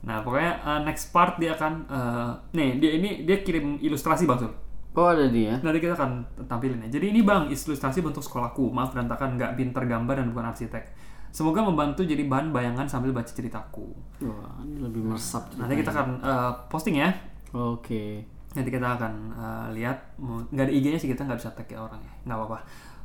Nah pokoknya uh, next part dia akan uh, nih dia ini dia kirim ilustrasi bang Sul. Oh ada dia. Nanti kita akan tampilin ya. Jadi ini bang, ilustrasi bentuk sekolahku. Maaf berantakan, nggak pinter gambar dan bukan arsitek. Semoga membantu jadi bahan bayangan sambil baca ceritaku. Wah, ini lebih meresap. Nanti kita akan uh, posting ya. Oke. Nanti kita akan uh, lihat. Nggak ada IG-nya sih kita nggak bisa tag ya orang ya. Nggak apa-apa.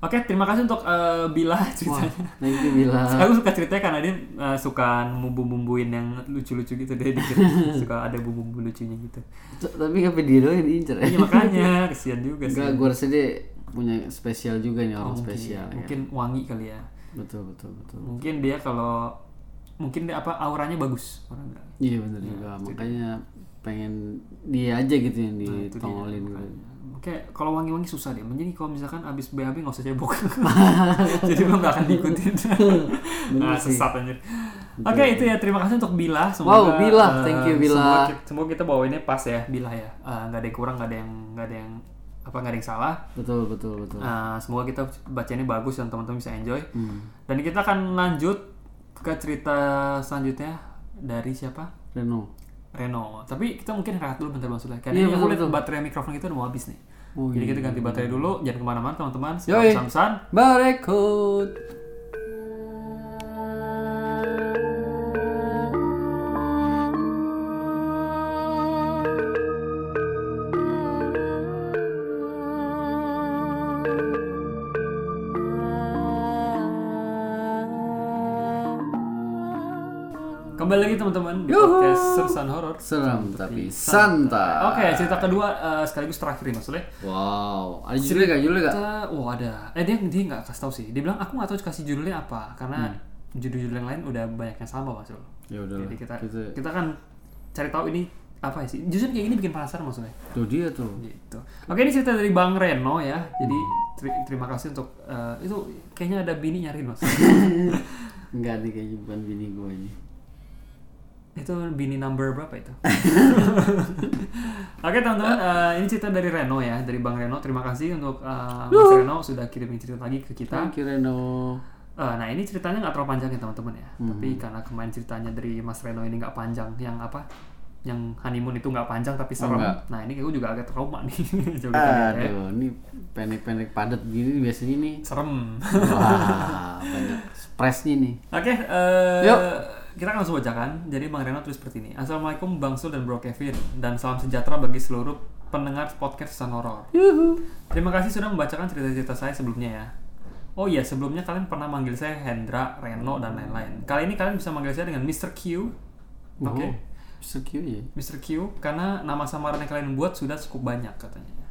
Oke, terima kasih untuk uh, Bila Wah, ceritanya. thank you Bila. Aku suka ceritanya karena dia uh, suka bumbu-bumbuin yang lucu-lucu gitu dia dikit. suka ada bumbu-bumbu lucunya gitu. Tapi apa dia doang yang diincer ya? Iya makanya kesian juga sih. Enggak, gue rasa dia punya spesial juga nih orang Oh, mungkin, spesial ya. mungkin wangi kali ya. Betul betul betul. mungkin dia kalau mungkin dia apa auranya bagus orang Iya benar juga. Makanya pengen dia aja gitu yang Nah, ditongolin gitu. Makanya. Oke, kalau wangi-wangi susah deh. Jadi kalau misalkan abis BAB nggak usah cebok. Jadi lo nggak akan diikutin. nah, sesat anjir. Oke, itu ya. Terima kasih untuk Bila. Wow, Bila. eh, Thank you, Bila. Semoga, kita- semoga kita bawainnya pas ya, Bila ya. Nggak ada yang kurang, nggak ada yang nggak ada yang apa nggak ada yang salah. Betul betul betul. Nah, semoga kita bacanya bagus dan teman-teman bisa enjoy. Hmm. Dan kita akan lanjut ke cerita selanjutnya dari siapa? Reno. Reno. Tapi kita mungkin rehat dulu bentar Bang Sulaiman. Karena betul, lihat betul. baterai mikrofon kita udah mau habis nih. Jadi kita ganti baterai dulu, jangan ke mana-mana teman-teman. Yoi. Pesan-pesan. Barekut. Kembali lagi teman-teman di podcast Sersan Horor. Seram tapi santai. Oke, cerita kedua eh, sekaligus terakhir nih Sule. Wow. Ada judulnya gak? Judulnya gak? Kita, oh ada. Eh dia dia nggak kasih tahu sih. Dia bilang aku nggak tahu kasih judulnya apa karena Hmm. judul-judul yang lain udah banyak yang sama Mas Sul. Ya udah. Jadi kita Kita- kita kan cari tahu ini apa sih? Justru kayak gini bikin penasaran Sule. Tuh dia tuh. gitu. Oke ini cerita dari Bang Reno ya. Jadi teri- terima kasih untuk eh, itu kayaknya ada bini nyariin mas. Enggak nih kayaknya bukan bini gue ini. Itu bini number berapa itu? Oke teman-teman, eh, ini cerita dari Reno ya, dari Bang Reno. Terima kasih untuk eh, Mas Reno sudah kirimin cerita lagi ke kita. Thank you Reno. Eh, nah ini ceritanya nggak terlalu panjang ya teman-teman ya. Tapi karena kemarin ceritanya dari Mas Reno ini nggak panjang, yang apa? Yang honeymoon itu nggak panjang tapi serem. enggak. nah ini gue juga agak trauma nih. Coba ya. Aduh, ini pendek-pendek padat gini biasanya nih. Serem. Wah, banyak expressnya nih. Oke, eh, Yuk. Kita akan langsung bacakan. Jadi Bang Reno tulis seperti ini. Assalamualaikum Bang Sul dan Bro Kevin dan salam sejahtera bagi seluruh pendengar podcast San Horor. Yuhu. Terima kasih sudah membacakan cerita-cerita saya sebelumnya ya. Oh iya, sebelumnya kalian pernah manggil saya Hendra, Reno, dan lain-lain. Kali ini kalian bisa manggil saya dengan Mr. Q. Oke. Oh, secure ya. Mr. Q karena nama samaran yang kalian buat sudah cukup banyak katanya.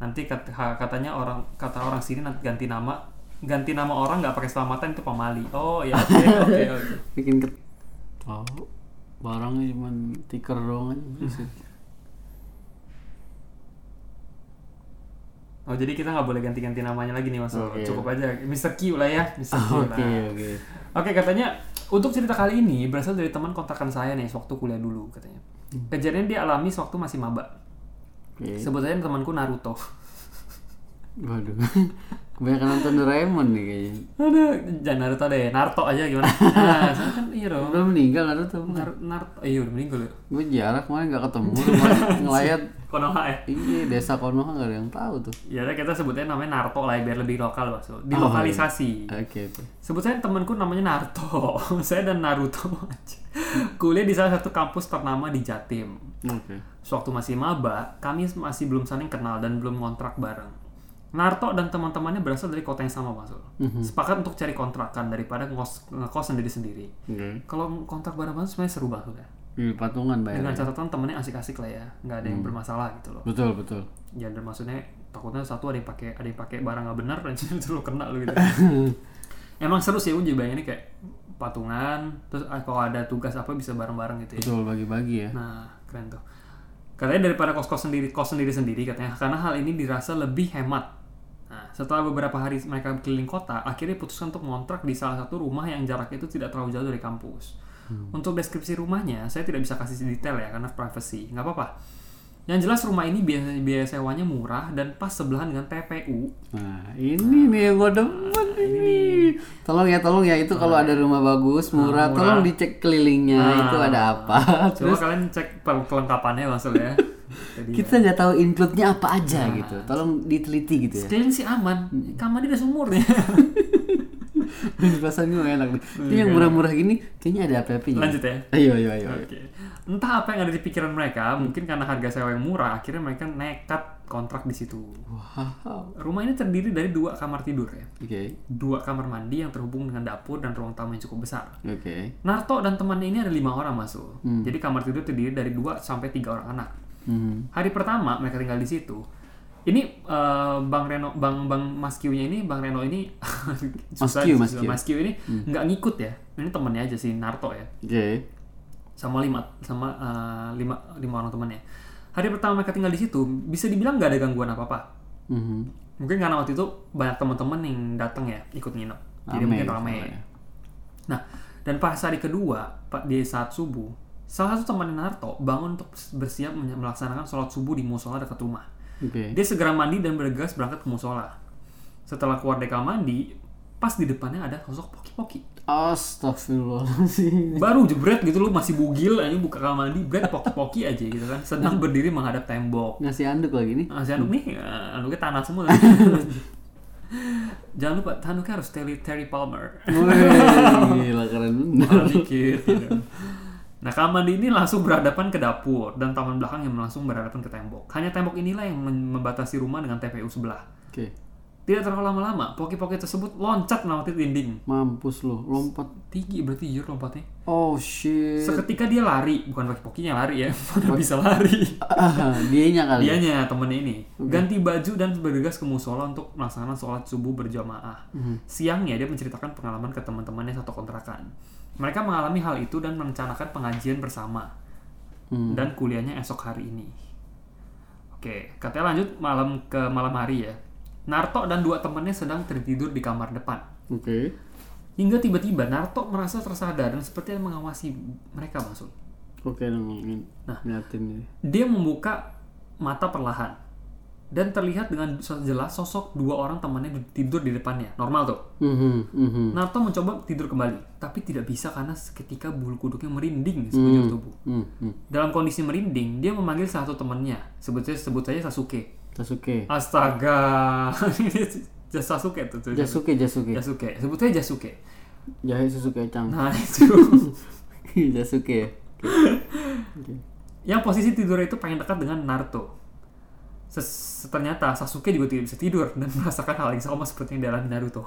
Nanti kat- katanya orang kata orang sini nanti ganti nama ganti nama orang nggak pakai selamatan itu pamali. Oh ya oke oke oke. Bikin Tahu. Barangnya cuma tiker doang aja. Oh jadi kita nggak boleh ganti-ganti namanya lagi nih mas. Oke. Cukup aja Mr. Q lah ya. Mr. Q Oke, lah. oke. Oke katanya untuk cerita kali ini berasal dari teman kontrakan saya nih waktu kuliah dulu katanya. Kejadian dia alami sewaktu masih maba. Oke. Sebut saja temanku Naruto. Waduh. Kebanyakan nonton Doraemon nih kayaknya. Ada jangan Naruto deh, Naruto aja gimana? Nah, kan iya dong. Udah meninggal Naruto. Nar Naruto, iya udah meninggal ya. Gue jarang kemarin gak ketemu kemarin ngelayat. Konoha ya. Iya, desa Konoha gak ada yang tahu tuh. Ya kita sebutnya namanya Naruto lah biar lebih lokal mas. Oh, Dilokalisasi. Oke, oke. Sebut saya temanku namanya Naruto. saya dan Naruto kuliah di salah satu kampus ternama di Jatim. Oke. Sewaktu masih maba, kami masih belum saling kenal dan belum kontrak bareng. Naruto dan teman-temannya berasal dari kota yang sama, Mas. Ul. Sepakat untuk cari kontrakan daripada ngekos, ngekos sendiri-sendiri. Oke. Kalau kontrak bareng-bareng sebenarnya seru banget ya. Ini patungan bayar. Dengan catatan temennya asik-asik lah ya, nggak ada yang bermasalah gitu loh. Betul, betul. Ya dan maksudnya takutnya satu ada yang pakai ada yang pakai barang nggak benar dan itu lo kena lo gitu. Emang seru sih uji bayanginnya kayak patungan, terus ah, kalau ada tugas apa bisa bareng-bareng gitu ya. Betul bagi-bagi ya. Nah, keren tuh. Katanya daripada kos-kos sendiri, kos sendiri-sendiri katanya, karena hal ini dirasa lebih hemat. Nah, setelah beberapa hari mereka keliling kota, akhirnya putuskan untuk ngontrak di salah satu rumah yang jaraknya itu tidak terlalu jauh dari kampus. Untuk deskripsi rumahnya, saya tidak bisa kasih detail ya, karena privacy. Nggak apa-apa. Yang jelas rumah ini biaya, biaya sewanya murah dan pas sebelahan dengan TPU. Nah, ini nih yang gue demen ini. Tolong ya, tolong ya. Itu kalau ada rumah bagus, murah, tolong dicek kelilingnya. Itu ada apa. Coba kalian cek pel- kelengkapannya maksudnya. Jadi Kita nggak tahu include-nya apa aja gitu. Tolong diteliti gitu ya. sekalian sih aman, kamar dia udah sumurnya. Perasaan gue enak nih. Ini yang murah-murah gini, kayaknya ada apa-apanya. Lanjut ya. Ayo, ayo, ayo. Oke. Entah apa yang ada di pikiran mereka, mungkin karena harga sewa yang murah, akhirnya mereka nekat kontrak di situ. Wow. Rumah ini terdiri dari dua kamar tidur ya. Oke, Dua kamar mandi yang terhubung dengan dapur dan ruang tamu yang cukup besar. oke. Narto dan temannya ini ada lima orang masuk. Jadi kamar tidur terdiri dari dua sampai tiga orang anak. Hmm. Hari pertama mereka tinggal di situ. Ini eh, Bang Reno, Bang Bang Mas Q-nya ini, Bang Reno ini, Mas Q, Mas. Q. Mas Q ini nggak ngikut ya. Ini temennya aja si Narto ya. Oke. sama lima sama eh, lima lima orang temannya. Hari pertama mereka tinggal di situ, bisa dibilang nggak ada gangguan apa apa. Mhm. Mungkin karena waktu itu banyak teman-teman yang datang ya ikut nginep, jadi Rame mungkin gitu ramai. ya. Nah, dan pas hari kedua, pak di saat subuh, salah satu teman Naruto bangun untuk bersiap melaksanakan sholat subuh di musola dekat rumah. Oke. Dia segera mandi dan bergegas berangkat ke musola. Setelah keluar dari kamar mandi, pas di depannya ada sosok poki-poki. Astagfirullahaladzim. baru jebret gitu lu masih bugil aja buka kamar mandi bret poki-poki aja gitu kan sedang berdiri menghadap tembok Ngasih anduk lagi nih. si anduk nih ah, anduknya tanah semua jangan lupa anduknya harus Terry, Terry Palmer Wih, gila keren. Mahal dikit gitu. Nah, kamar mandi ini langsung berhadapan ke dapur dan taman belakang yang langsung berhadapan ke tembok. Hanya tembok inilah yang mem- membatasi rumah dengan TPU sebelah. Oke. Tidak terlalu lama-lama, poki-poki tersebut loncat melewati dinding. Mampus lu, lompat. Tinggi berarti jujur lompatnya. Oh shit. Seketika dia lari, bukan poki-pokinya lari ya, mana bisa lari. Ah, dianya kali. Dianya temennya ini ganti baju dan bergegas ke musola untuk melaksanakan sholat subuh berjamaah. Siangnya dia menceritakan pengalaman ke teman-temannya satu kontrakan. Mereka mengalami hal itu dan merencanakan pengajian bersama Hmm. dan kuliahnya esok hari ini. Oke, katanya lanjut malam ke malam hari ya. Narto dan dua temannya sedang tertidur di kamar depan. Oke. Hingga tiba-tiba Narto merasa tersadar dan sepertinya mengawasi mereka masuk. Oke, nongolin. Nah, nih. Dia membuka mata perlahan dan terlihat dengan jelas sosok dua orang temannya tidur di depannya. Normal tuh. Mhm, mhm. Naruto mencoba tidur kembali, tapi tidak bisa karena seketika bulu kuduknya merinding di sekujur tubuh. Hmm, hmm. Dalam kondisi merinding, dia memanggil satu temannya, sebut saja sebut saja Sasuke. Sasuke. Astaga, Sasuke tuh. tuh. Jasuke, Jasuke. Jasuke, sebut saja Jasuke. Jahe susu kecang. Nah itu. Jasuke ya. yang posisi tidur itu pengen dekat dengan Naruto. Ses- ternyata Sasuke juga tidak bisa tidur dan merasakan hal yang sama seperti yang dialami Naruto.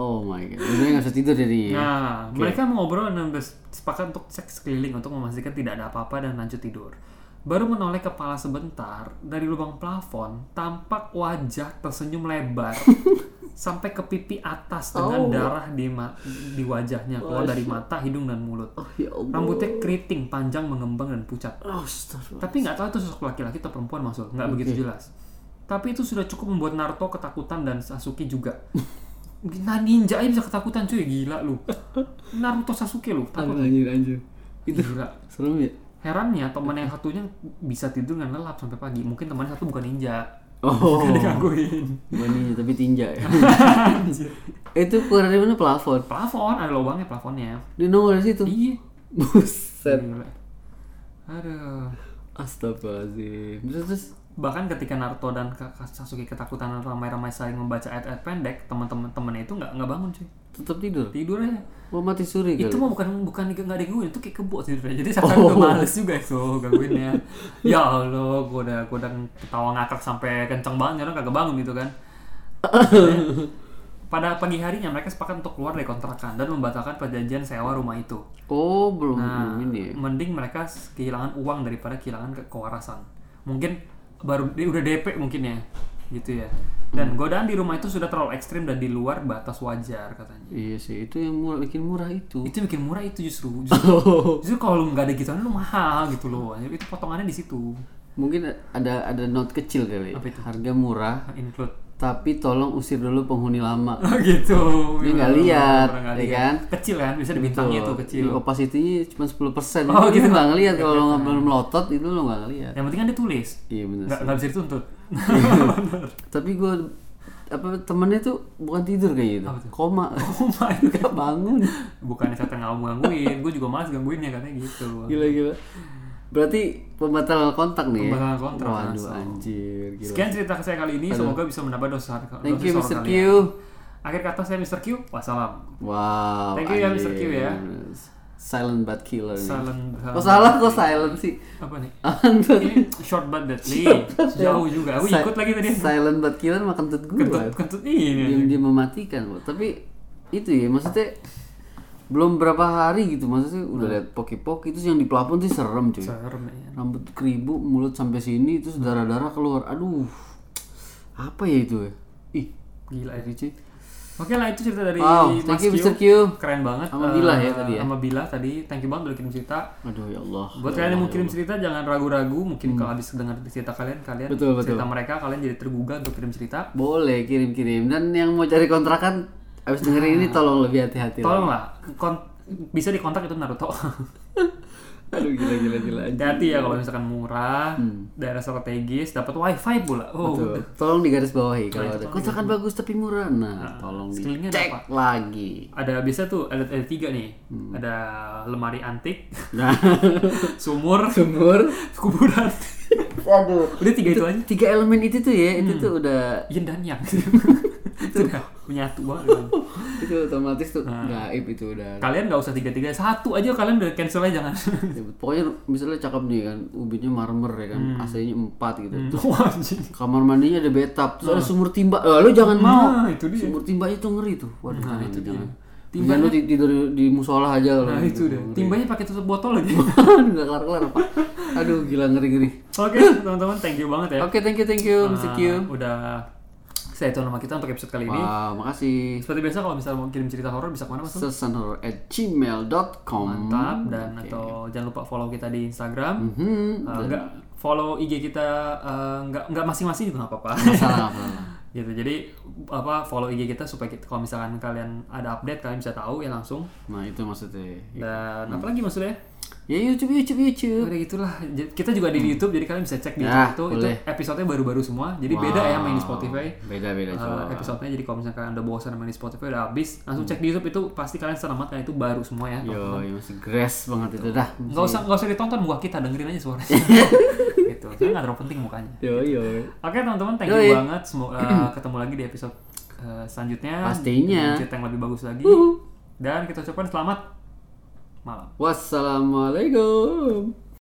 Oh my god. Ini nggak bisa tidur jadi. Nah, mereka mengobrol dan sepakat untuk cek sekeliling untuk memastikan tidak ada apa-apa dan lanjut tidur. Baru menoleh kepala sebentar, dari lubang plafon tampak wajah tersenyum lebar sampai ke pipi atas dengan Oh. darah di ma- di wajahnya keluar dari mata, hidung dan mulut. Oh ya Allah. Rambutnya keriting, panjang, mengembang dan pucat. Oh. Tapi nggak tahu itu sosok laki-laki atau perempuan maksud, nggak begitu jelas. Tapi itu sudah cukup membuat Naruto ketakutan dan Sasuke juga. Nah ninja aja bisa ketakutan cuy, gila lu. Naruto Sasuke lu, takut. Anjir anjir. Itu Gila. serem ya. Herannya teman yang satunya bisa tidur dengan lelap sampai pagi. Mungkin teman satu bukan ninja. Oh. Kan digangguin. Bukan tapi tinja ya. itu keluar dari mana plafon? Plafon, ada lubangnya plafonnya. Dia nongol di situ. Iya. Buset. Aduh. Astagfirullahaladzim. Terus terus. Bahkan ketika Naruto dan Sasuke ketakutan ramai-ramai saling membaca ayat-ayat pendek, teman-teman temennya itu nggak nggak bangun cuy. Tetap tidur. Tidur aja. Oh mati suri itu mah bukan bukan nggak digangguin itu kayak kebo sih jadi saya udah males juga itu gangguinnya ya allah gua udah gua udah ketawa ngakak sampai kenceng banget orang kagak bangun gitu kan pada pagi harinya mereka sepakat untuk keluar dari kontrakan dan membatalkan perjanjian sewa rumah itu Oh belum nah ini. ya. mending mereka kehilangan uang daripada kehilangan ke kewarasan mungkin baru dia udah DP mungkin ya gitu ya. Dan godaan di rumah itu sudah terlalu ekstrim dan di luar batas wajar katanya. Iya sih itu yang murah, bikin murah itu. itu bikin murah itu justru justru, justru kalau lu nggak ada gituan lu mahal gitu loh. Itu potongannya di situ. Mungkin ada ada note kecil kali. Apa itu? Harga murah, include tapi tolong usir dulu penghuni lama. gitu Dia nggak lihat, nggak ya lihat. kan? kecil kan bisa dibintangnya tuh kecil Di opacity-nya cuma 10% persen. Oh, gitu. Nggak ngelihat kalau lo nggak belum melotot itu lo nggak ngelihat. yang penting kan dia tulis Iya benar. nggak nggak bisa dituntut Tapi gue apa temennya tuh bukan tidur kayak gitu. Koma. oh my Gak bangun. bukannya saya nggak mau gangguin gue juga malas gangguinnya katanya gitu Gila gila. Berarti pembatalan kontak nih ya? Pembatalan kontrak, Waduh anjir. Gila. sekian cerita saya kali ini semoga bisa menambah dosa Thank dosa you Mr. Q. kalian. akhir kata saya Mr. Q wassalam Wow. Thank you ya, Mr. Q, ya. Silent but killer nih. Silent Kok salah kok silent sih? apa nih ini short but deadly jauh juga aku ikut lagi tadi Silent but killer makan tut gue. kentut kentut ini Diam dia mematikan kok. Tapi itu ya maksudnya belum berapa hari gitu maksudnya udah lihat poki-poki itu yang di plafon sih serem cuy. serem ya Rambut keribu, mulut sampai sini terus darah-darah keluar. Aduh. Apa ya itu ya? Ih, gila ya cuy. Oke lah itu cerita dari Wow, Mas thank you Q. Mr. Q. Keren banget. Sama Bila Eh, ya tadi ya? Sama Bila tadi. Thank you banget udah kirim cerita. Aduh ya Allah. Buat Ya kalian yang mau kirim cerita jangan ragu-ragu. Mungkin kalau habis dengar cerita kalian, kalian Hmm. Betul, betul. cerita mereka kalian jadi tergugah untuk kirim cerita. Boleh kirim-kirim dan yang mau cari kontrakan abis dengerin ini tolong lebih hati-hati. lah. Tolonglah kon- bisa dikontak itu Naruto. Aduh gila gila gila. Hati-hati ya kalau misalkan murah, daerah strategis, dapat wifi pula. Oh, Betul. Tolong digaris bawahi kalau Nah, ada itu kontrakan bagus tapi murah. Nah, tolong sekelilingnya dicek ada lagi. Ada biasa tuh ada, ada tiga nih. Hmm. Ada lemari antik, Nah, sumur, sumur. kuburan. Aduh. Udah tiga itu aja. Tiga elemen itu tuh ya, itu tuh udah Yin dan yang. Sudah menyatu banget. itu otomatis tuh gaib itu udah. Kalian nggak usah tiga-tiga, satu aja kalian udah cancel aja jangan. Ya, pokoknya misalnya cakep nih kan, ubinnya marmer ya kan, AC-nya 4 gitu. Tuh, Wah, anjing. kamar mandinya ada bathtub, terus ada sumur timba. Eh, lu jangan mau. Nah, itu dia. Sumur timba itu ngeri tuh. Waduh, Nah, itu dia. jangan. Timbanya lu ti- tidur di musola aja kalau Nah, itu gitu. deh. Timbanya pakai tutup botol lagi. Enggak kelar-kelar apa. Aduh, gila ngeri-ngeri. Oke, teman-teman, thank you banget ya. Oke, thank you, thank you, Mr. Q. Udah saya itu nama kita untuk episode kali ini. Wow, makasih. Seperti biasa kalau misalnya mau kirim cerita horor bisa ke mana mas? Sesanhorror at gmail.com Mantap dan atau jangan lupa follow kita di Instagram. Hmm, Uh, enggak follow IG kita uh, enggak enggak masing-masing juga nggak apa-apa. gitu. Jadi apa follow IG kita supaya kita, kalau misalkan kalian ada update kalian bisa tahu ya langsung. Nah, itu maksudnya. Dan apa lagi maksudnya? Ya YouTube, YouTube, YouTube. Udah gitulah. Kita juga ada di YouTube jadi kalian bisa cek di Ya, YouTube itu. Itu boleh. episodenya baru-baru semua. Jadi beda ya main di Spotify. Beda-beda Uh, coba. episodenya jadi kalau misalkan kalian udah bosan main di Spotify udah habis langsung cek di YouTube itu pasti kalian selamat kan itu baru semua ya Yo, masih grass banget itu dah. nggak usah nggak usah ditonton muka kita dengerin aja suaranya gitu saya nggak terlalu penting mukanya Yo, yo. oke teman-teman thank you banget semoga uh, ketemu lagi di episode uh, selanjutnya Pastinya. cerita yang lebih bagus lagi Dan kita ucapkan selamat malam. Wassalamualaikum.